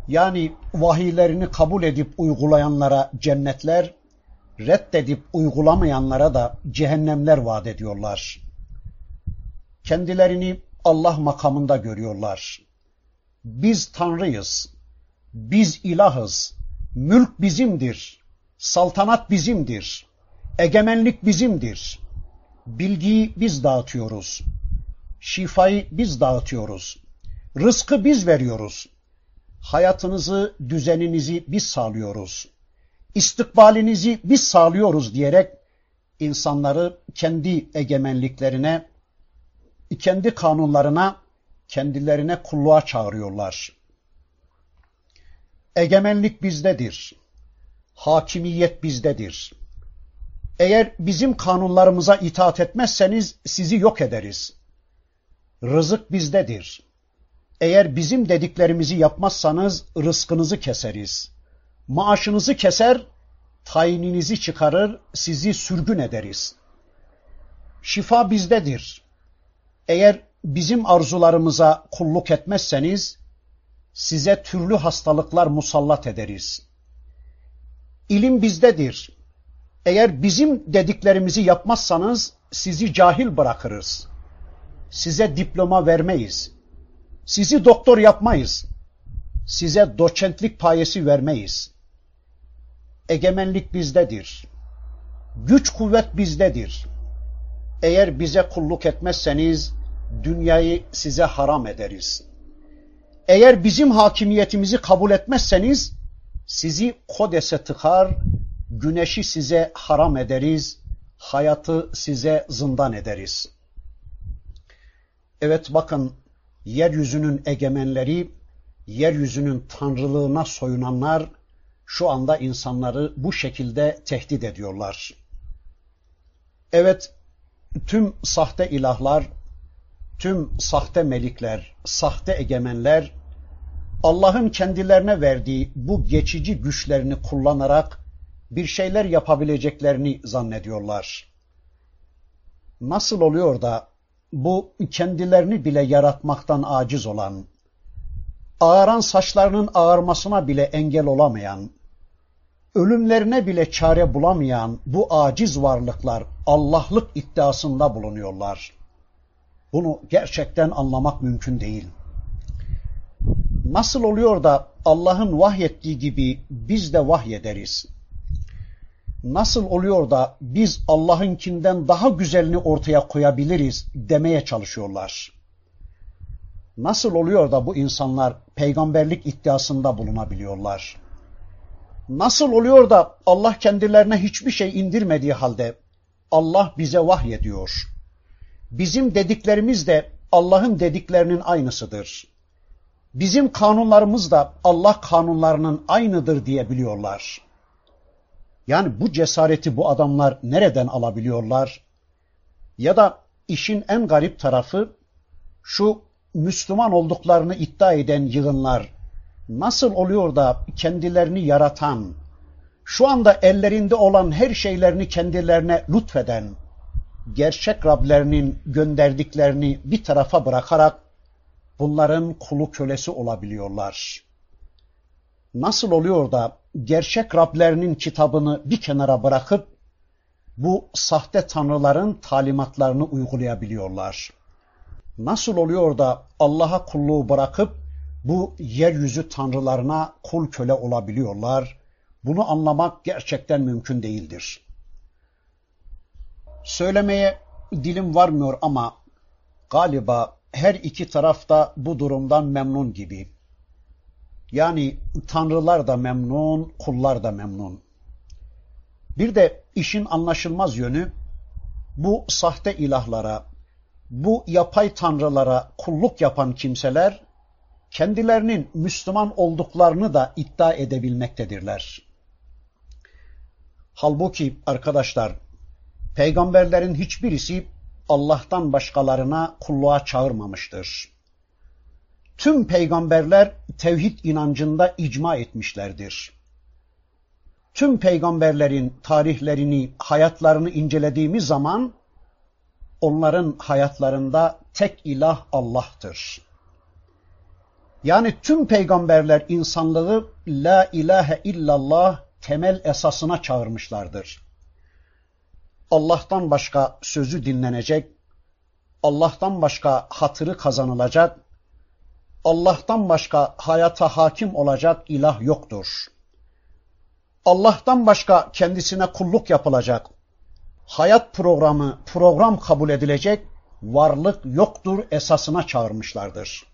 S1: Yani vahiylerini kabul edip uygulayanlara cennetler, reddedip uygulamayanlara da cehennemler vaat ediyorlar. Kendilerini Allah makamında görüyorlar. Biz Tanrıyız, biz ilahız, mülk bizimdir, saltanat bizimdir, egemenlik bizimdir, bilgiyi biz dağıtıyoruz, şifayı biz dağıtıyoruz, rızkı biz veriyoruz, hayatınızı, düzeninizi biz sağlıyoruz, istikbalinizi biz sağlıyoruz diyerek insanları kendi egemenliklerine, kendi kanunlarına, kendilerine kulluğa çağırıyorlar. Egemenlik bizdedir. Hakimiyet bizdedir. Eğer bizim kanunlarımıza itaat etmezseniz sizi yok ederiz. Rızık bizdedir. Eğer bizim dediklerimizi yapmazsanız rızkınızı keseriz. Maaşınızı keser, tayininizi çıkarır, sizi sürgün ederiz. Şifa bizdedir. Eğer bizim arzularımıza kulluk etmezseniz size türlü hastalıklar musallat ederiz. İlim bizdedir. Eğer bizim dediklerimizi yapmazsanız sizi cahil bırakırız. Size diploma vermeyiz. Sizi doktor yapmayız. Size doçentlik payesi vermeyiz. Egemenlik bizdedir. Güç kuvvet bizdedir. Eğer bize kulluk etmezseniz dünyayı size haram ederiz. Eğer bizim hakimiyetimizi kabul etmezseniz sizi kodese tıkar, güneşi size haram ederiz, hayatı size zindan ederiz. Evet bakın yeryüzünün egemenleri, yeryüzünün tanrılığına soyunanlar şu anda insanları bu şekilde tehdit ediyorlar. Evet, tüm sahte ilahlar, tüm sahte melikler, sahte egemenler Allah'ın kendilerine verdiği bu geçici güçlerini kullanarak bir şeyler yapabileceklerini zannediyorlar. Nasıl oluyor da bu kendilerini bile yaratmaktan aciz olan, ağaran saçlarının ağarmasına bile engel olamayan, ölümlerine bile çare bulamayan bu aciz varlıklar Allah'lık iddiasında bulunuyorlar. Bunu gerçekten anlamak mümkün değil. Nasıl oluyor da Allah'ın vahyettiği gibi biz de vahyederiz? Nasıl oluyor da biz Allah'ınkinden daha güzelini ortaya koyabiliriz demeye çalışıyorlar. Nasıl oluyor da bu insanlar peygamberlik iddiasında bulunabiliyorlar? Nasıl oluyor da Allah kendilerine hiçbir şey indirmediği halde Allah bize vahyediyor? Bizim dediklerimiz de Allah'ın dediklerinin aynısıdır. Bizim kanunlarımız da Allah kanunlarının aynıdır diye biliyorlar. Yani bu cesareti bu adamlar nereden alabiliyorlar? Ya da işin en garip tarafı şu Müslüman olduklarını iddia eden yığınlar nasıl oluyor da kendilerini yaratan, şu anda ellerinde olan her şeylerini kendilerine lütfeden, gerçek Rablerinin gönderdiklerini bir tarafa bırakarak bunların kulu kölesi olabiliyorlar. Nasıl oluyor da gerçek Rablerinin kitabını bir kenara bırakıp bu sahte tanrıların talimatlarını uygulayabiliyorlar? Nasıl oluyor da Allah'a kulluğu bırakıp bu yeryüzü tanrılarına kul köle olabiliyorlar? Bunu anlamak gerçekten mümkün değildir. Söylemeye dilim varmıyor ama galiba her iki taraf da bu durumdan memnun gibi. Yani tanrılar da memnun, kullar da memnun. Bir de işin anlaşılmaz yönü bu sahte ilahlara, bu yapay tanrılara kulluk yapan kimseler kendilerinin Müslüman olduklarını da iddia edebilmektedirler. Halbuki arkadaşlar, peygamberlerin hiçbirisi Allah'tan başkalarına kulluğa çağırmamıştır. Tüm peygamberler tevhid inancında icma etmişlerdir. Tüm peygamberlerin tarihlerini, hayatlarını incelediğimiz zaman onların hayatlarında tek ilah Allah'tır. Yani tüm peygamberler insanlığı la ilahe illallah temel esasına çağırmışlardır. Allah'tan başka sözü dinlenecek, Allah'tan başka hatırı kazanılacak, Allah'tan başka hayata hakim olacak ilah yoktur. Allah'tan başka kendisine kulluk yapılacak, hayat programı program kabul edilecek varlık yoktur esasına çağırmışlardır.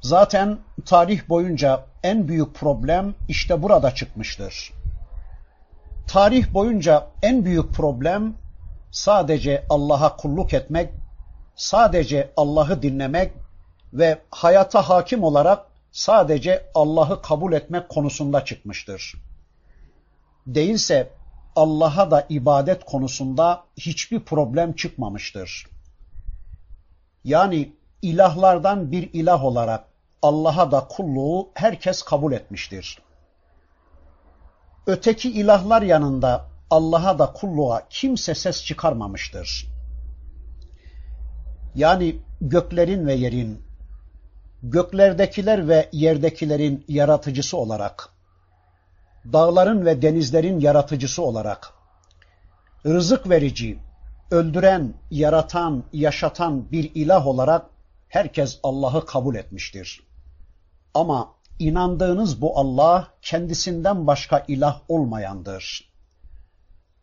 S1: Zaten tarih boyunca en büyük problem işte burada çıkmıştır. Tarih boyunca en büyük problem sadece Allah'a kulluk etmek, sadece Allah'ı dinlemek ve hayata hakim olarak sadece Allah'ı kabul etmek konusunda çıkmıştır. Değilse Allah'a da ibadet konusunda hiçbir problem çıkmamıştır. Yani ilahlardan bir ilah olarak Allah'a da kulluğu herkes kabul etmiştir. Öteki ilahlar yanında Allah'a da kulluğa kimse ses çıkarmamıştır. Yani göklerin ve yerin, göklerdekiler ve yerdekilerin yaratıcısı olarak, dağların ve denizlerin yaratıcısı olarak, rızık verici, öldüren, yaratan, yaşatan bir ilah olarak herkes Allah'ı kabul etmiştir. Ama inandığınız bu Allah kendisinden başka ilah olmayandır.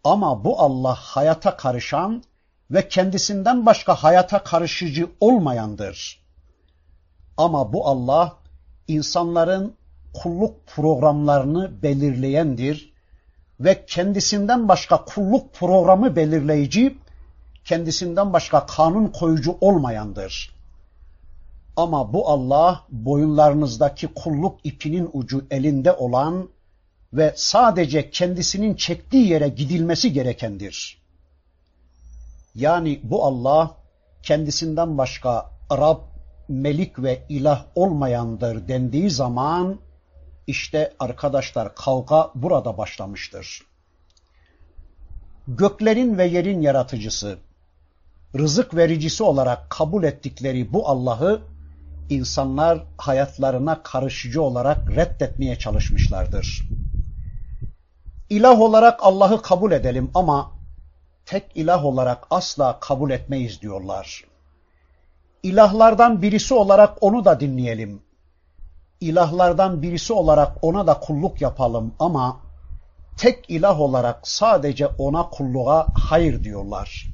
S1: Ama bu Allah hayata karışan ve kendisinden başka hayata karışıcı olmayandır. Ama bu Allah insanların kulluk programlarını belirleyendir ve kendisinden başka kulluk programı belirleyici, kendisinden başka kanun koyucu olmayandır. Ama bu Allah boyunlarınızdaki kulluk ipinin ucu elinde olan ve sadece kendisinin çektiği yere gidilmesi gerekendir. Yani bu Allah kendisinden başka Rab, Melik ve ilah olmayandır dendiği zaman işte arkadaşlar kavga burada başlamıştır. Göklerin ve yerin yaratıcısı, rızık vericisi olarak kabul ettikleri bu Allah'ı insanlar hayatlarına karışıcı olarak reddetmeye çalışmışlardır. İlah olarak Allah'ı kabul edelim ama tek ilah olarak asla kabul etmeyiz diyorlar. İlahlardan birisi olarak onu da dinleyelim. İlahlardan birisi olarak ona da kulluk yapalım ama tek ilah olarak sadece ona kulluğa hayır diyorlar.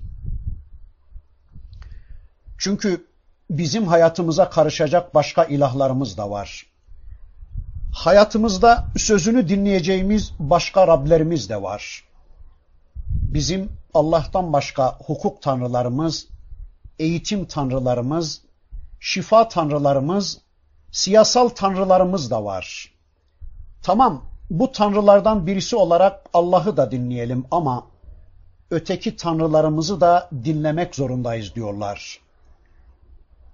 S1: Çünkü bizim hayatımıza karışacak başka ilahlarımız da var. Hayatımızda sözünü dinleyeceğimiz başka Rablerimiz de var. Bizim Allah'tan başka hukuk tanrılarımız, eğitim tanrılarımız, şifa tanrılarımız, siyasal tanrılarımız da var. Tamam, bu tanrılardan birisi olarak Allah'ı da dinleyelim ama öteki tanrılarımızı da dinlemek zorundayız diyorlar.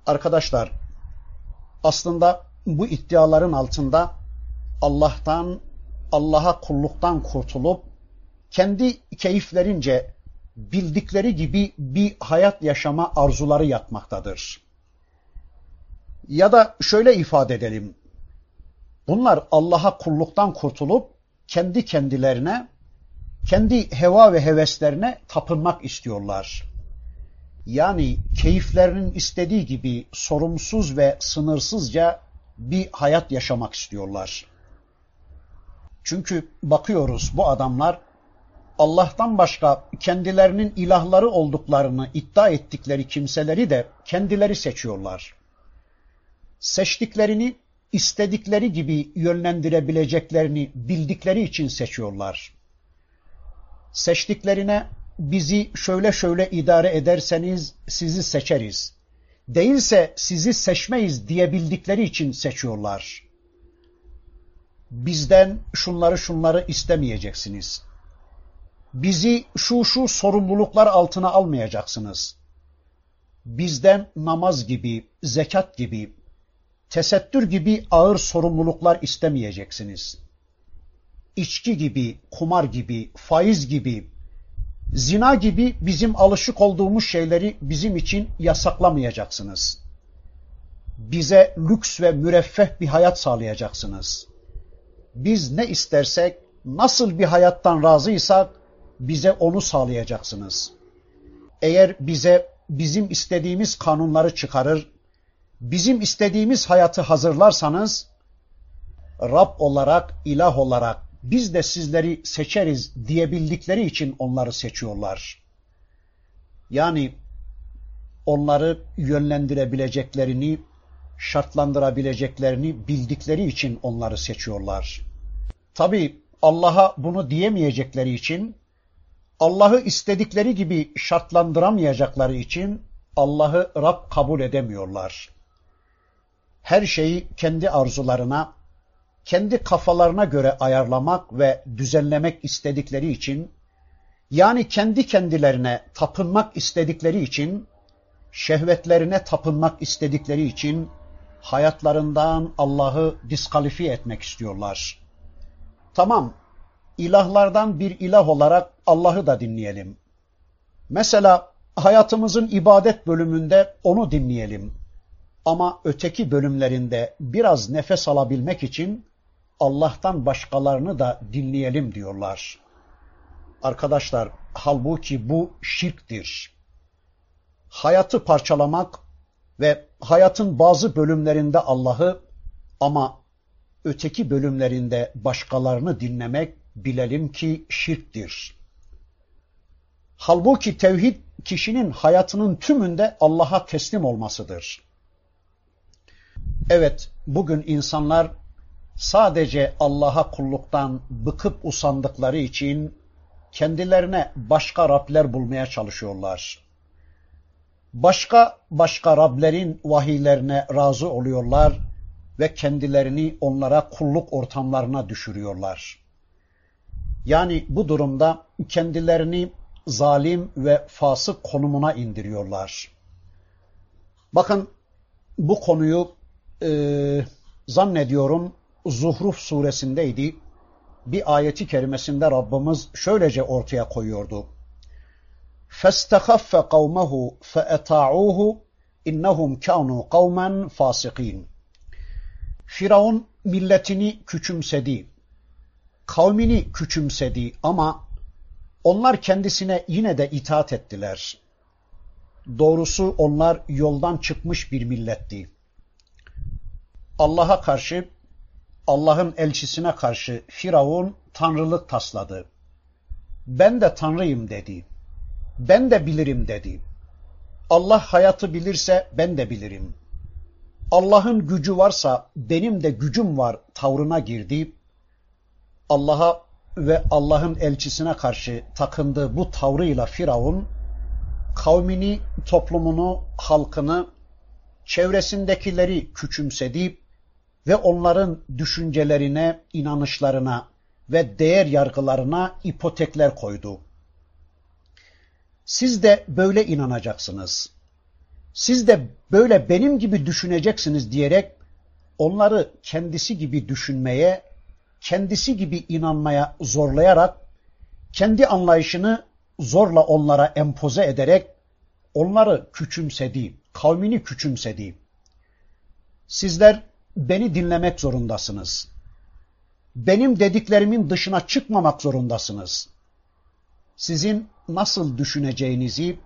S1: Arkadaşlar, aslında bu iddiaların altında Allah'tan, Allah'a kulluktan kurtulup kendi keyiflerince bildikleri gibi bir hayat yaşama arzuları yatmaktadır. Ya da şöyle ifade edelim. Bunlar Allah'a kulluktan kurtulup kendi kendilerine, kendi heva ve heveslerine tapınmak istiyorlar. Yani keyiflerinin istediği gibi sorumsuz ve sınırsızca bir hayat yaşamak istiyorlar. Çünkü bakıyoruz bu adamlar Allah'tan başka kendilerinin ilahları olduklarını iddia ettikleri kimseleri de kendileri seçiyorlar. Seçtiklerini istedikleri gibi yönlendirebileceklerini bildikleri için seçiyorlar. Seçtiklerine bizi şöyle şöyle idare ederseniz sizi seçeriz Değilse sizi seçmeyiz diyebildikleri için seçiyorlar. Bizden şunları şunları istemeyeceksiniz. Bizi şu şu sorumluluklar altına almayacaksınız. Bizden namaz gibi, zekat gibi, tesettür gibi ağır sorumluluklar istemeyeceksiniz. İçki gibi, kumar gibi, faiz gibi, zina gibi bizim alışık olduğumuz şeyleri bizim için yasaklamayacaksınız. Bize lüks ve müreffeh bir hayat sağlayacaksınız. Biz ne istersek, nasıl bir hayattan razıysak bize onu sağlayacaksınız. Eğer bize bizim istediğimiz kanunları çıkarır, bizim istediğimiz hayatı hazırlarsanız, Rab olarak, ilah olarak biz de sizleri seçeriz diyebildikleri için onları seçiyorlar. Yani onları yönlendirebileceklerini, şartlandırabileceklerini bildikleri için onları seçiyorlar. Tabi Allah'a bunu diyemeyecekleri için, Allah'ı istedikleri gibi şartlandıramayacakları için Allah'ı Rab kabul edemiyorlar. Her şeyi kendi arzularına, kendi kafalarına göre ayarlamak ve düzenlemek istedikleri için, yani kendi kendilerine tapınmak istedikleri için, şehvetlerine tapınmak istedikleri için, hayatlarından Allah'ı diskalifiye etmek istiyorlar. Tamam, ilahlardan bir ilah olarak Allah'ı da dinleyelim. Mesela hayatımızın ibadet bölümünde onu dinleyelim. Ama öteki bölümlerinde biraz nefes alabilmek için Allah'tan başkalarını da dinleyelim diyorlar. Arkadaşlar halbuki bu şirktir. Hayatı parçalamak ve hayatın bazı bölümlerinde Allah'ı ama öteki bölümlerinde başkalarını dinlemek bilelim ki şirktir. Halbuki tevhid kişinin hayatının tümünde Allah'a teslim olmasıdır. Evet, bugün insanlar sadece Allah'a kulluktan bıkıp usandıkları için kendilerine başka Rabler bulmaya çalışıyorlar. Başka başka Rablerin vahiylerine razı oluyorlar ve kendilerini onlara kulluk ortamlarına düşürüyorlar. Yani bu durumda kendilerini zalim ve fasık konumuna indiriyorlar. Bakın bu konuyu e, zannediyorum Zuhruf suresindeydi. Bir ayeti kerimesinde Rabbimiz şöylece ortaya koyuyordu. فَاسْتَخَفَّ قَوْمَهُ فَاَتَاعُوهُ اِنَّهُمْ كَانُوا قَوْمًا فَاسِقِينَ Firavun milletini küçümsedi, kavmini küçümsedi ama onlar kendisine yine de itaat ettiler. Doğrusu onlar yoldan çıkmış bir milletti. Allah'a karşı, Allah'ın elçisine karşı Firavun tanrılık tasladı. Ben de tanrıyım dedi. Ben de bilirim dedi. Allah hayatı bilirse ben de bilirim. Allah'ın gücü varsa benim de gücüm var tavrına girdi. Allah'a ve Allah'ın elçisine karşı takındığı bu tavrıyla Firavun kavmini, toplumunu, halkını, çevresindekileri küçümsedi ve onların düşüncelerine, inanışlarına ve değer yargılarına ipotekler koydu. Siz de böyle inanacaksınız. Siz de böyle benim gibi düşüneceksiniz diyerek onları kendisi gibi düşünmeye, kendisi gibi inanmaya zorlayarak, kendi anlayışını zorla onlara empoze ederek onları küçümsedi, kavmini küçümsedi. Sizler beni dinlemek zorundasınız. Benim dediklerimin dışına çıkmamak zorundasınız. Sizin nasıl düşüneceğinizi,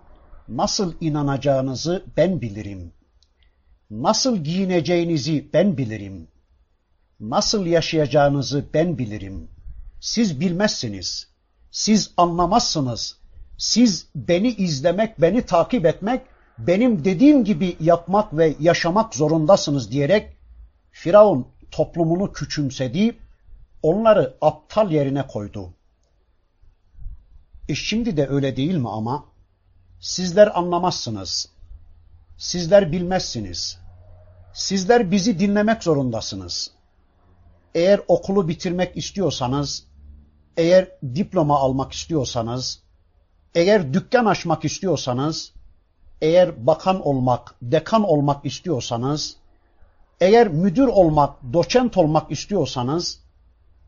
S1: nasıl inanacağınızı ben bilirim. Nasıl giyineceğinizi ben bilirim. Nasıl yaşayacağınızı ben bilirim. Siz bilmezsiniz. Siz anlamazsınız. Siz beni izlemek, beni takip etmek, benim dediğim gibi yapmak ve yaşamak zorundasınız diyerek Firavun toplumunu küçümsedi, onları aptal yerine koydu. E şimdi de öyle değil mi ama? Sizler anlamazsınız. Sizler bilmezsiniz. Sizler bizi dinlemek zorundasınız. Eğer okulu bitirmek istiyorsanız, eğer diploma almak istiyorsanız, eğer dükkan açmak istiyorsanız, eğer bakan olmak, dekan olmak istiyorsanız, eğer müdür olmak, doçent olmak istiyorsanız,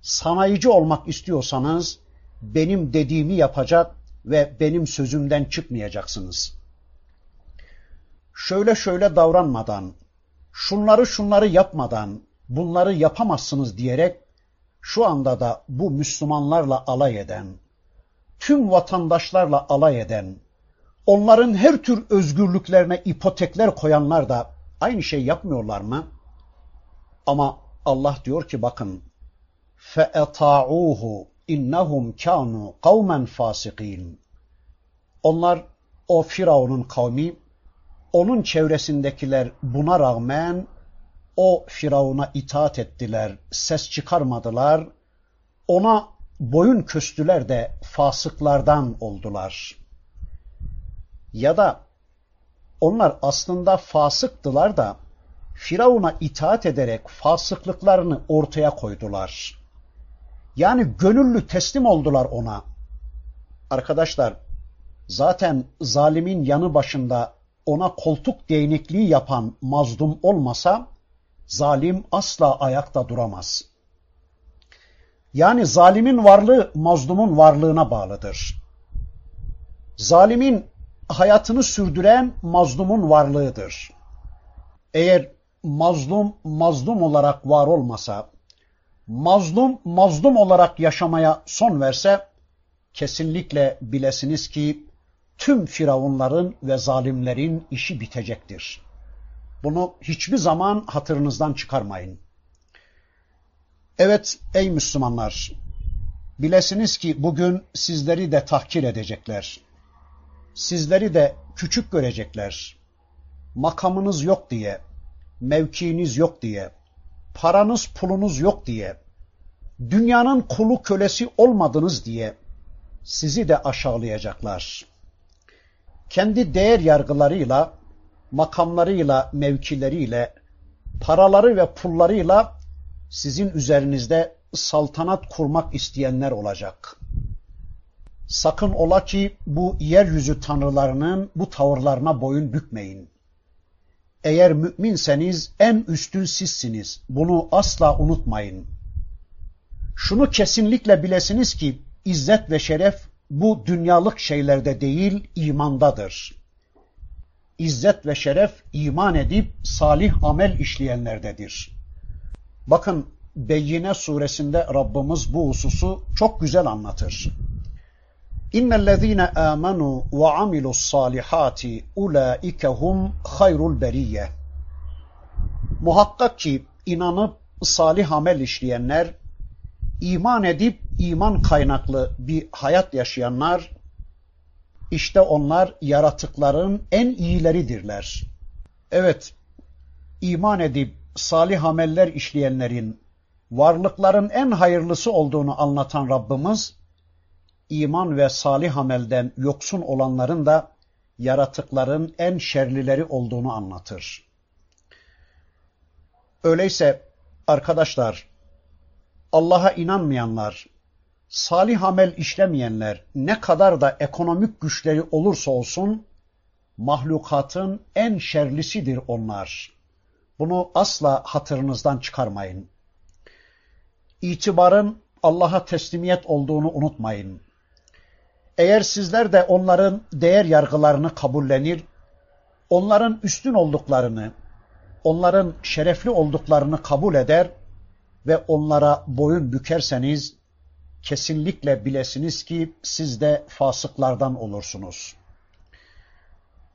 S1: sanayici olmak istiyorsanız, benim dediğimi yapacak ve benim sözümden çıkmayacaksınız. Şöyle şöyle davranmadan, şunları şunları yapmadan, bunları yapamazsınız diyerek, şu anda da bu Müslümanlarla alay eden, tüm vatandaşlarla alay eden, onların her tür özgürlüklerine ipotekler koyanlar da aynı şey yapmıyorlar mı? Ama Allah diyor ki bakın فَاَطَاعُوهُ innahum kanu kavmen fasikin. Onlar o Firavun'un kavmi, onun çevresindekiler buna rağmen o Firavun'a itaat ettiler, ses çıkarmadılar, ona boyun köstüler de fasıklardan oldular. Ya da onlar aslında fasıktılar da Firavun'a itaat ederek fasıklıklarını ortaya koydular. Yani gönüllü teslim oldular ona. Arkadaşlar zaten zalimin yanı başında ona koltuk değnekliği yapan mazlum olmasa zalim asla ayakta duramaz. Yani zalimin varlığı mazlumun varlığına bağlıdır. Zalimin hayatını sürdüren mazlumun varlığıdır. Eğer mazlum mazlum olarak var olmasa, mazlum mazlum olarak yaşamaya son verse, kesinlikle bilesiniz ki tüm firavunların ve zalimlerin işi bitecektir. Bunu hiçbir zaman hatırınızdan çıkarmayın. Evet ey Müslümanlar, bilesiniz ki bugün sizleri de tahkir edecekler. Sizleri de küçük görecekler. Makamınız yok diye, mevkiiniz yok diye, paranız pulunuz yok diye, dünyanın kulu kölesi olmadınız diye sizi de aşağılayacaklar. Kendi değer yargılarıyla, makamlarıyla, mevkileriyle, paraları ve pullarıyla sizin üzerinizde saltanat kurmak isteyenler olacak. Sakın ola ki bu yeryüzü tanrılarının bu tavırlarına boyun bükmeyin. Eğer müminseniz en üstün sizsiniz. Bunu asla unutmayın. Şunu kesinlikle bilesiniz ki izzet ve şeref bu dünyalık şeylerde değil imandadır. İzzet ve şeref iman edip salih amel işleyenlerdedir. Bakın Beyyine suresinde Rabbimiz bu hususu çok güzel anlatır. İnnellezîne âmenû ve amilu's-sâlihâti ulâike hum hayrul beriyye. Muhakkak ki inanıp salih amel işleyenler, iman edip iman kaynaklı bir hayat yaşayanlar, işte onlar yaratıkların en iyileridirler. Evet, iman edip salih ameller işleyenlerin varlıkların en hayırlısı olduğunu anlatan Rabbimiz, iman ve salih amelden yoksun olanların da yaratıkların en şerlileri olduğunu anlatır. Öyleyse arkadaşlar, Allah'a inanmayanlar, salih amel işlemeyenler ne kadar da ekonomik güçleri olursa olsun, mahlukatın en şerlisidir onlar. Bunu asla hatırınızdan çıkarmayın. İtibarın Allah'a teslimiyet olduğunu unutmayın. Eğer sizler de onların değer yargılarını kabullenir, onların üstün olduklarını, onların şerefli olduklarını kabul eder ve onlara boyun bükerseniz, kesinlikle bilesiniz ki siz de fasıklardan olursunuz.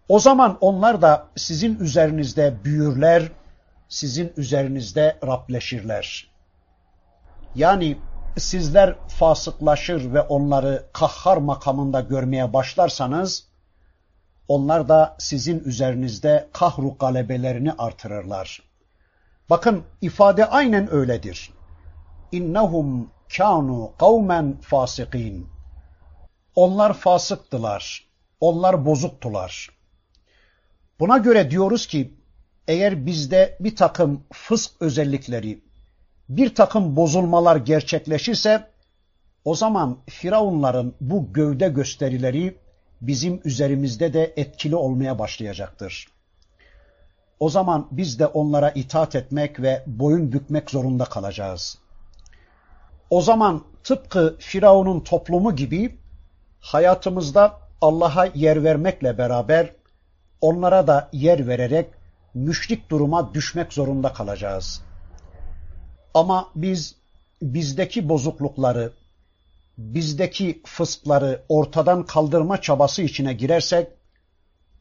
S1: O zaman onlar da sizin üzerinizde büyürler, sizin üzerinizde Rableşirler. Yani sizler fasıklaşır ve onları kahhar makamında görmeye başlarsanız, onlar da sizin üzerinizde kahru galebelerini artırırlar. Bakın ifade aynen öyledir. İnnehum kanu kavmen fasikin. Onlar fasıktılar. Onlar bozuktular. Buna göre diyoruz ki eğer bizde bir takım fısk özellikleri, bir takım bozulmalar gerçekleşirse o zaman Firavunların bu gövde gösterileri bizim üzerimizde de etkili olmaya başlayacaktır. O zaman biz de onlara itaat etmek ve boyun bükmek zorunda kalacağız. O zaman tıpkı Firavun'un toplumu gibi hayatımızda Allah'a yer vermekle beraber onlara da yer vererek müşrik duruma düşmek zorunda kalacağız. Ama biz bizdeki bozuklukları, bizdeki fıskları ortadan kaldırma çabası içine girersek,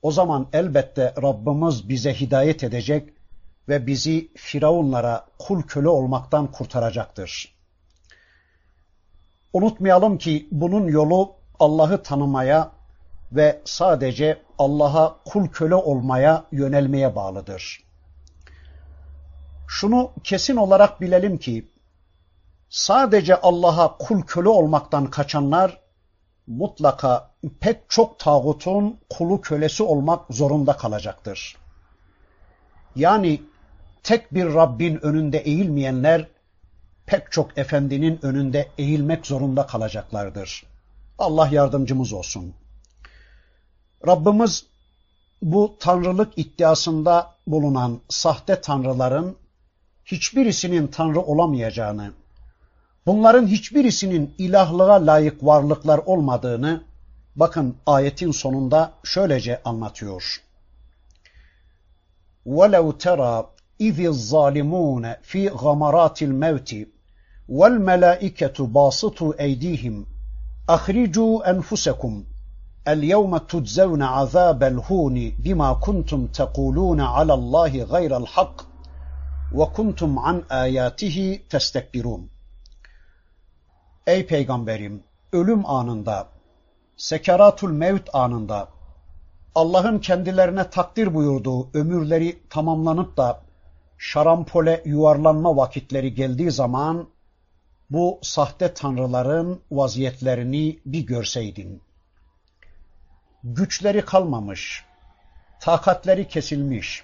S1: o zaman elbette Rabbimiz bize hidayet edecek ve bizi firavunlara kul köle olmaktan kurtaracaktır. Unutmayalım ki bunun yolu Allah'ı tanımaya ve sadece Allah'a kul köle olmaya yönelmeye bağlıdır. Şunu kesin olarak bilelim ki sadece Allah'a kul köle olmaktan kaçanlar mutlaka pek çok tağutun kulu kölesi olmak zorunda kalacaktır. Yani tek bir Rabbin önünde eğilmeyenler pek çok efendinin önünde eğilmek zorunda kalacaklardır. Allah yardımcımız olsun. Rabbimiz bu tanrılık iddiasında bulunan sahte tanrıların hiçbirisinin tanrı olamayacağını, bunların hiçbirisinin ilahlığa layık varlıklar olmadığını bakın ayetin sonunda şöylece anlatıyor. وَلَوْ تَرَى اِذِ الظَّالِمُونَ فِي غَمَرَاتِ الْمَوْتِ وَالْمَلَائِكَةُ بَاسِطُوا اَيْدِيهِمْ اَخْرِجُوا أَنْفُسَكُمْ اليوم تجزون عذاب الهون بما كنتم تقولون على الله غير الحق وكنتم عن آياته تستكبرون Ey peygamberim ölüm anında sekeratul mevt anında Allah'ın kendilerine takdir buyurduğu ömürleri tamamlanıp da şarampole yuvarlanma vakitleri geldiği zaman bu sahte tanrıların vaziyetlerini bir görseydin güçleri kalmamış, takatleri kesilmiş,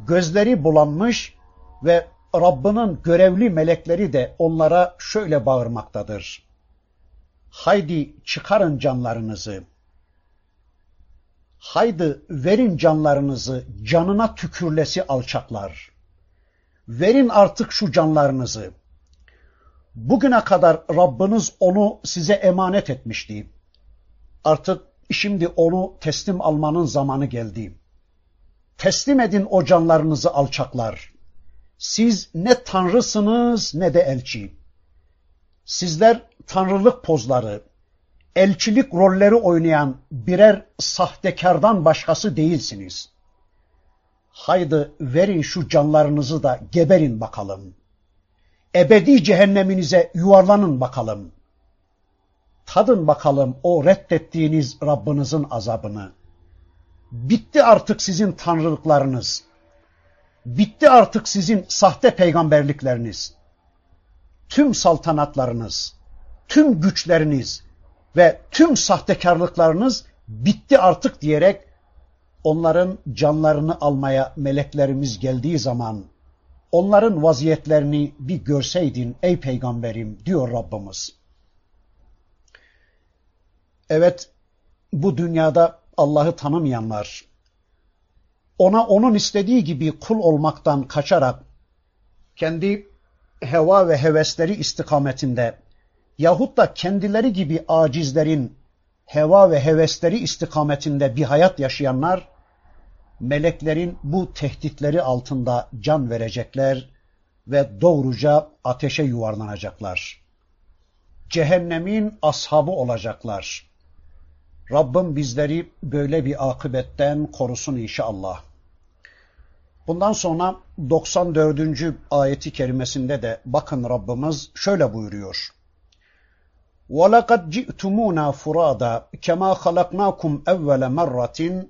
S1: gözleri bulanmış ve Rabbinin görevli melekleri de onlara şöyle bağırmaktadır. Haydi çıkarın canlarınızı. Haydi verin canlarınızı canına tükürlesi alçaklar. Verin artık şu canlarınızı. Bugüne kadar Rabbiniz onu size emanet etmişti. Artık Şimdi onu teslim almanın zamanı geldi. Teslim edin o canlarınızı alçaklar. Siz ne tanrısınız ne de elçi. Sizler tanrılık pozları, elçilik rolleri oynayan birer sahtekardan başkası değilsiniz. Haydi verin şu canlarınızı da geberin bakalım. Ebedi cehenneminize yuvarlanın bakalım.'' Tadın bakalım o reddettiğiniz Rabbinizin azabını. Bitti artık sizin tanrılıklarınız. Bitti artık sizin sahte peygamberlikleriniz. Tüm saltanatlarınız, tüm güçleriniz ve tüm sahtekarlıklarınız bitti artık diyerek onların canlarını almaya meleklerimiz geldiği zaman onların vaziyetlerini bir görseydin ey peygamberim diyor Rabbimiz. Evet, bu dünyada Allah'ı tanımayanlar, ona onun istediği gibi kul olmaktan kaçarak, kendi heva ve hevesleri istikametinde yahut da kendileri gibi acizlerin heva ve hevesleri istikametinde bir hayat yaşayanlar, meleklerin bu tehditleri altında can verecekler ve doğruca ateşe yuvarlanacaklar. Cehennemin ashabı olacaklar. Rabbim bizleri böyle bir akıbetten korusun inşallah. Bundan sonra 94. ayeti kerimesinde de bakın Rabbimiz şöyle buyuruyor. وَلَقَدْ جِئْتُمُونَا فُرَادًا كَمَا خَلَقْنَاكُمْ أَوَّلَ مَرَّةٍ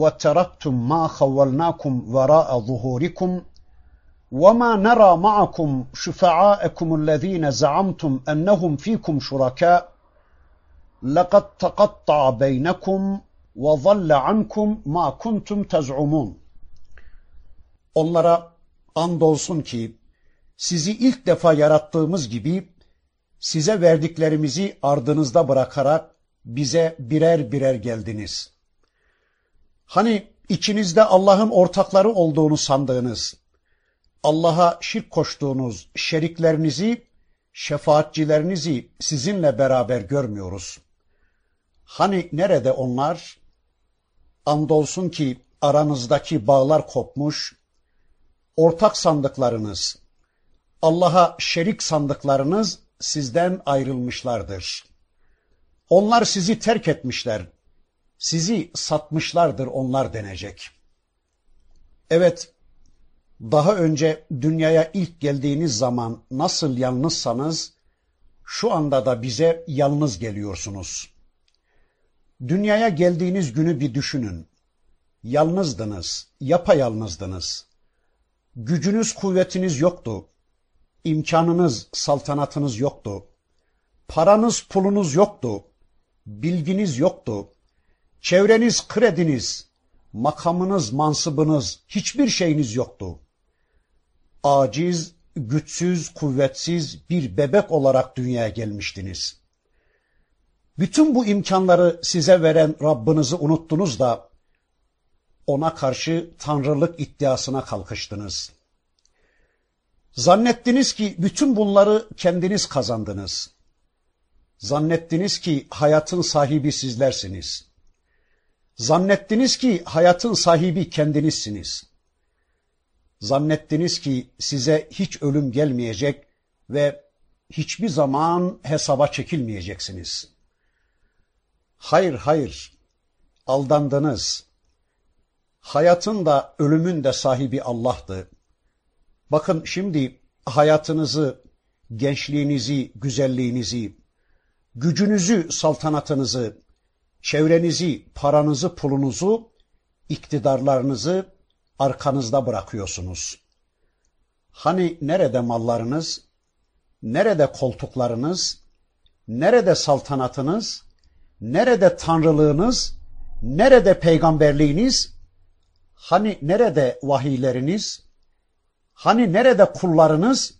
S1: وَتَرَكْتُمْ مَا خَوَّلْنَاكُمْ وَرَاءَ ظُهُورِكُمْ وَمَا نَرَى مَعَكُمْ شُفَعَاءَكُمُ الَّذ۪ينَ زَعَمْتُمْ أَنَّهُمْ ف۪يكُمْ شُرَكَاءَ لقد تقطع بينكم وَظَلَّ عَنْكُمْ مَا كُنْتُمْ تَزْعُمُونَ Onlara andolsun ki sizi ilk defa yarattığımız gibi size verdiklerimizi ardınızda bırakarak bize birer birer geldiniz. Hani içinizde Allah'ın ortakları olduğunu sandığınız, Allah'a şirk koştuğunuz şeriklerinizi, şefaatçilerinizi sizinle beraber görmüyoruz. Hani nerede onlar? Andolsun ki aranızdaki bağlar kopmuş, ortak sandıklarınız, Allah'a şerik sandıklarınız sizden ayrılmışlardır. Onlar sizi terk etmişler, sizi satmışlardır onlar denecek. Evet, daha önce dünyaya ilk geldiğiniz zaman nasıl yalnızsanız, şu anda da bize yalnız geliyorsunuz. Dünyaya geldiğiniz günü bir düşünün. Yalnızdınız, yapayalnızdınız. Gücünüz, kuvvetiniz yoktu. İmkanınız, saltanatınız yoktu. Paranız, pulunuz yoktu. Bilginiz yoktu. Çevreniz, krediniz, makamınız, mansıbınız, hiçbir şeyiniz yoktu. Aciz, güçsüz, kuvvetsiz bir bebek olarak dünyaya gelmiştiniz. Bütün bu imkanları size veren Rabbinizi unuttunuz da ona karşı tanrılık iddiasına kalkıştınız. Zannettiniz ki bütün bunları kendiniz kazandınız. Zannettiniz ki hayatın sahibi sizlersiniz. Zannettiniz ki hayatın sahibi kendinizsiniz. Zannettiniz ki size hiç ölüm gelmeyecek ve hiçbir zaman hesaba çekilmeyeceksiniz. Hayır, hayır, aldandınız. Hayatın da ölümün de sahibi Allah'tı. Bakın şimdi hayatınızı, gençliğinizi, güzelliğinizi, gücünüzü, saltanatınızı, çevrenizi, paranızı, pulunuzu, iktidarlarınızı arkanızda bırakıyorsunuz. Hani nerede mallarınız, nerede koltuklarınız, nerede saltanatınız, nerede tanrılığınız, nerede peygamberliğiniz, hani nerede vahiyleriniz, hani nerede kullarınız,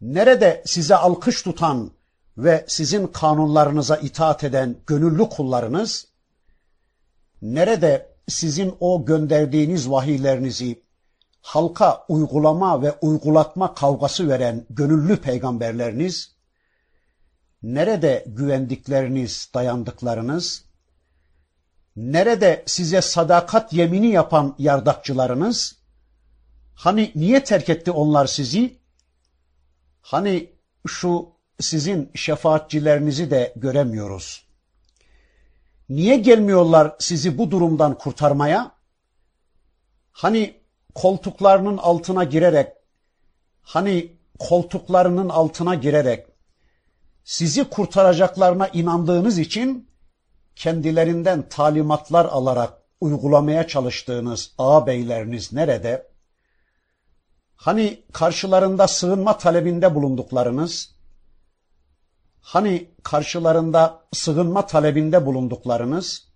S1: nerede size alkış tutan ve sizin kanunlarınıza itaat eden gönüllü kullarınız, nerede sizin o gönderdiğiniz vahiylerinizi halka uygulama ve uygulatma kavgası veren gönüllü peygamberleriniz, nerede güvendikleriniz, dayandıklarınız, nerede size sadakat yemini yapan yardakçılarınız, hani niye terk etti onlar sizi? Hani şu sizin şefaatçilerinizi de göremiyoruz. Niye gelmiyorlar sizi bu durumdan kurtarmaya? Hani koltuklarının altına girerek, hani koltuklarının altına girerek sizi kurtaracaklarına inandığınız için kendilerinden talimatlar alarak uygulamaya çalıştığınız ağabeyleriniz nerede? Hani karşılarında sığınma talebinde bulunduklarınız, Hani karşılarında sığınma talebinde bulunduklarınız,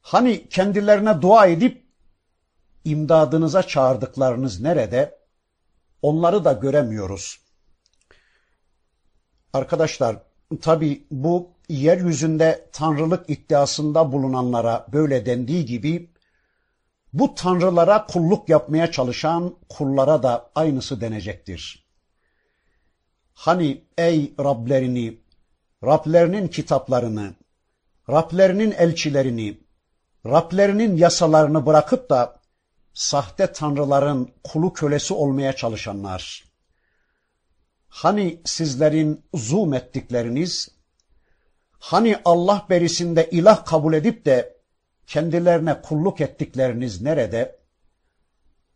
S1: hani kendilerine dua edip imdadınıza çağırdıklarınız nerede? Onları da göremiyoruz. Arkadaşlar, tabi bu yeryüzünde tanrılık iddiasında bulunanlara böyle dendiği gibi bu tanrılara kulluk yapmaya çalışan kullara da aynısı denecektir. Hani ey Rablerini, Rablerinin kitaplarını, Rablerinin elçilerini, Rablerinin yasalarını bırakıp da sahte tanrıların kulu kölesi olmaya çalışanlar. Hani sizlerin zoom ettikleriniz, hani Allah berisinde ilah kabul edip de kendilerine kulluk ettikleriniz nerede?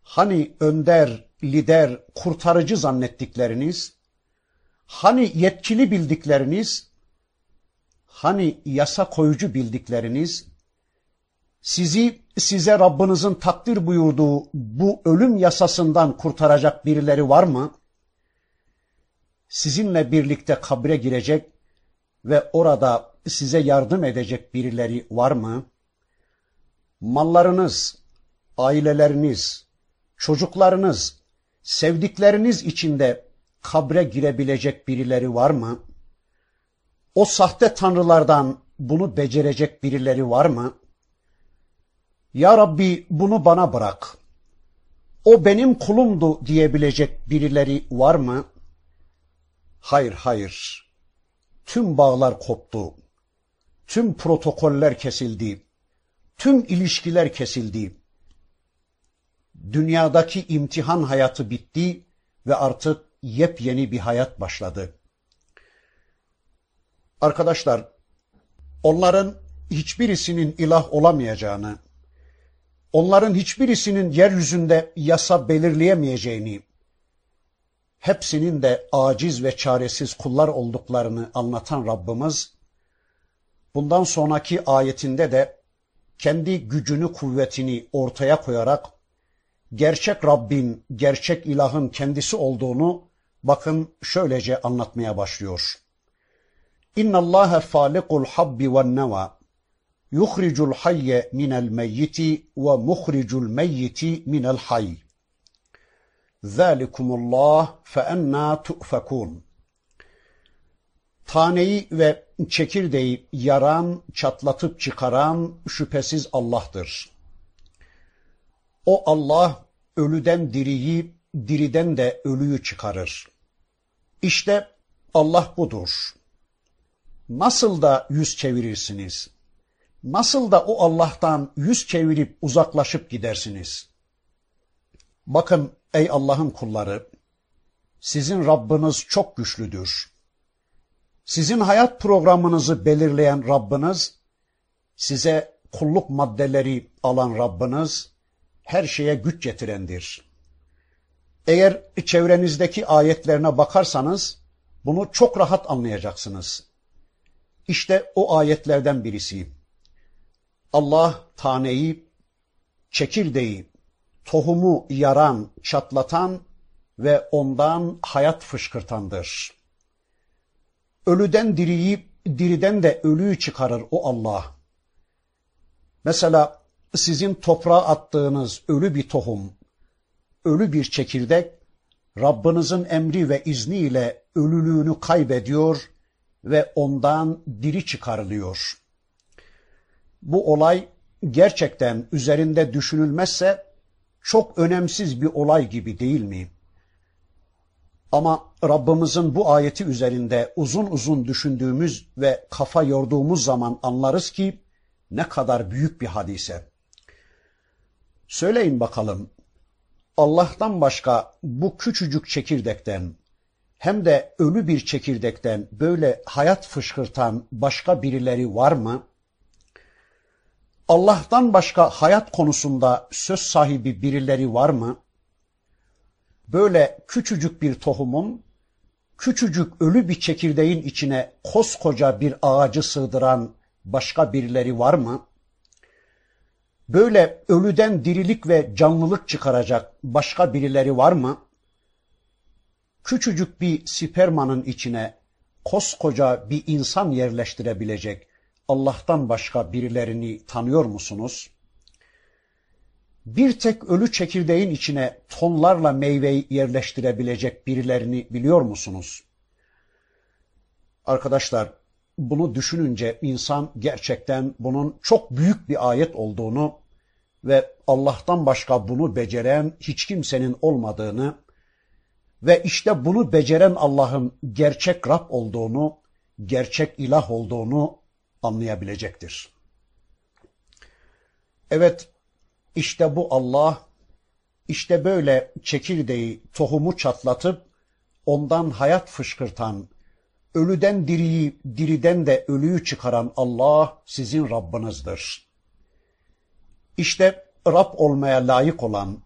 S1: Hani önder, lider, kurtarıcı zannettikleriniz, Hani yetkili bildikleriniz, hani yasa koyucu bildikleriniz, sizi size Rabbinizin takdir buyurduğu bu ölüm yasasından kurtaracak birileri var mı? Sizinle birlikte kabre girecek ve orada size yardım edecek birileri var mı? Mallarınız, aileleriniz, çocuklarınız, sevdikleriniz içinde kabre girebilecek birileri var mı? O sahte tanrılardan bunu becerecek birileri var mı? Ya Rabbi bunu bana bırak. O benim kulumdu diyebilecek birileri var mı? Hayır, hayır. Tüm bağlar koptu. Tüm protokoller kesildi. Tüm ilişkiler kesildi. Dünyadaki imtihan hayatı bitti ve artık yepyeni bir hayat başladı. Arkadaşlar, onların hiçbirisinin ilah olamayacağını, onların hiçbirisinin yeryüzünde yasa belirleyemeyeceğini, hepsinin de aciz ve çaresiz kullar olduklarını anlatan Rabbimiz, bundan sonraki ayetinde de kendi gücünü, kuvvetini ortaya koyarak gerçek Rabbin, gerçek ilahın kendisi olduğunu bakın şöylece anlatmaya başlıyor. İnna Allaha falikul habbi ven neva yuhricul hayye minel meyyiti ve muhricul meyyiti minel hayy. Zalikumullah fe enna tu'fekun. Taneyi ve çekirdeği yaran, çatlatıp çıkaran şüphesiz Allah'tır. O Allah ölüden diriyi, diriden de ölüyü çıkarır. İşte Allah budur. Nasıl da yüz çevirirsiniz? Nasıl da o Allah'tan yüz çevirip uzaklaşıp gidersiniz? Bakın ey Allah'ın kulları, sizin Rabbiniz çok güçlüdür. Sizin hayat programınızı belirleyen Rabbiniz, size kulluk maddeleri alan Rabbiniz, her şeye güç getirendir. Eğer çevrenizdeki ayetlerine bakarsanız, bunu çok rahat anlayacaksınız. İşte o ayetlerden birisi. Allah taneyi, çekirdeği, tohumu yaran, çatlatan ve ondan hayat fışkırtandır. Ölüden diriyi, diriden de ölüyü çıkarır o Allah. Mesela sizin toprağa attığınız ölü bir tohum, ölü bir çekirdek, Rabbinizin emri ve izniyle ölülüğünü kaybediyor ve ondan diri çıkarılıyor. Bu olay gerçekten üzerinde düşünülmezse çok önemsiz bir olay gibi değil mi? Ama Rabbimizin bu ayeti üzerinde uzun uzun düşündüğümüz ve kafa yorduğumuz zaman anlarız ki ne kadar büyük bir hadise. Söyleyin bakalım, Allah'tan başka bu küçücük çekirdekten hem de ölü bir çekirdekten böyle hayat fışkırtan başka birileri var mı? Allah'tan başka hayat konusunda söz sahibi birileri var mı? Böyle küçücük bir tohumun, küçücük ölü bir çekirdeğin içine koskoca bir ağacı sığdıran başka birileri var mı? Böyle ölüden dirilik ve canlılık çıkaracak başka birileri var mı? Küçücük bir spermanın içine koskoca bir insan yerleştirebilecek Allah'tan başka birilerini tanıyor musunuz? Bir tek ölü çekirdeğin içine tonlarla meyveyi yerleştirebilecek birilerini biliyor musunuz? Arkadaşlar, bunu düşününce insan gerçekten bunun çok büyük bir ayet olduğunu ve Allah'tan başka bunu beceren hiç kimsenin olmadığını ve işte bunu beceren Allah'ın gerçek Rab olduğunu, gerçek ilah olduğunu anlayabilecektir. Evet, işte bu Allah, işte böyle çekirdeği, tohumu çatlatıp ondan hayat fışkırtan, ölüden diriyi, diriden de ölüyü çıkaran Allah sizin Rabbinizdir. İşte Rab olmaya layık olan,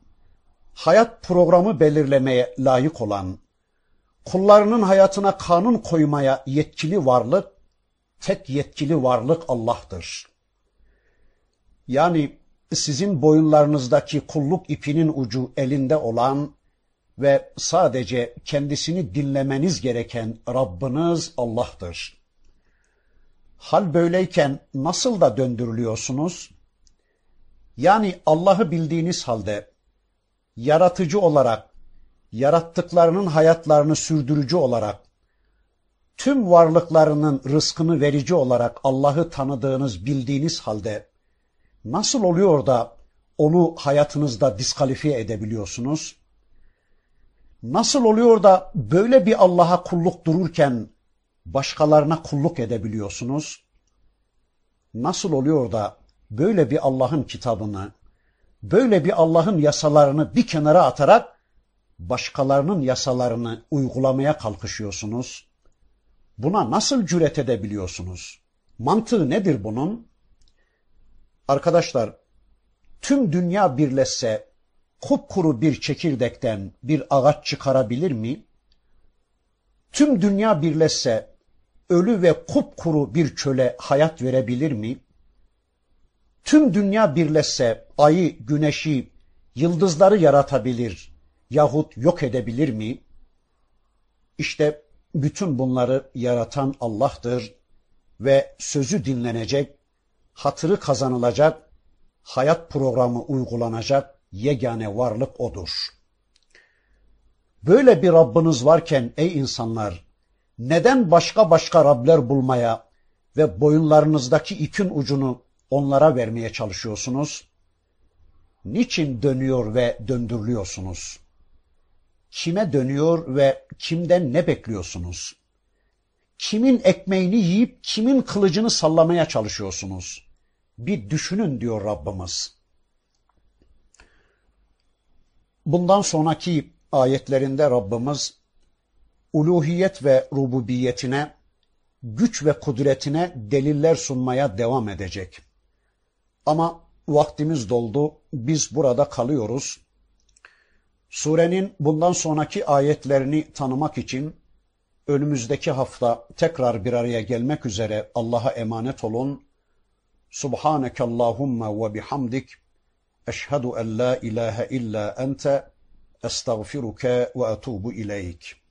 S1: hayat programı belirlemeye layık olan, kullarının hayatına kanun koymaya yetkili varlık, tek yetkili varlık Allah'tır. Yani sizin boyunlarınızdaki kulluk ipinin ucu elinde olan ve sadece kendisini dinlemeniz gereken Rabbiniz Allah'tır. Hal böyleyken nasıl da döndürülüyorsunuz? Yani Allah'ı bildiğiniz halde yaratıcı olarak, yarattıklarının hayatlarını sürdürücü olarak, tüm varlıklarının rızkını verici olarak Allah'ı tanıdığınız, bildiğiniz halde nasıl oluyor da onu hayatınızda diskalifiye edebiliyorsunuz? Nasıl oluyor da böyle bir Allah'a kulluk dururken başkalarına kulluk edebiliyorsunuz? Nasıl oluyor da böyle bir Allah'ın kitabını, böyle bir Allah'ın yasalarını bir kenara atarak başkalarının yasalarını uygulamaya kalkışıyorsunuz? Buna nasıl cüret edebiliyorsunuz? Mantığı nedir bunun? Arkadaşlar, tüm dünya birleşse kupkuru bir çekirdekten bir ağaç çıkarabilir mi? Tüm dünya birleşse ölü ve kupkuru bir çöle hayat verebilir mi? Tüm dünya birleşse ayı, güneşi, yıldızları yaratabilir yahut yok edebilir mi? İşte bütün bunları yaratan Allah'tır ve sözü dinlenecek, hatırı kazanılacak, hayat programı uygulanacak yegane varlık O'dur. Böyle bir Rabbiniz varken ey insanlar, neden başka başka Rabler bulmaya ve boyunlarınızdaki ipin ucunu onlara vermeye çalışıyorsunuz? Niçin dönüyor ve döndürülüyorsunuz? Kime dönüyor ve kimden ne bekliyorsunuz? Kimin ekmeğini yiyip kimin kılıcını sallamaya çalışıyorsunuz? Bir düşünün diyor Rabbimiz. Bundan sonraki ayetlerinde Rabbimiz uluhiyet ve rububiyetine, güç ve kudretine deliller sunmaya devam edecek. Ama vaktimiz doldu, biz burada kalıyoruz. Surenin bundan sonraki ayetlerini tanımak için önümüzdeki hafta tekrar bir araya gelmek üzere Allah'a emanet olun. Subhaneke Allahumma ve bihamdik. Eşhedü en la ilahe illa ente. Estağfiruke ve etubu ileyk.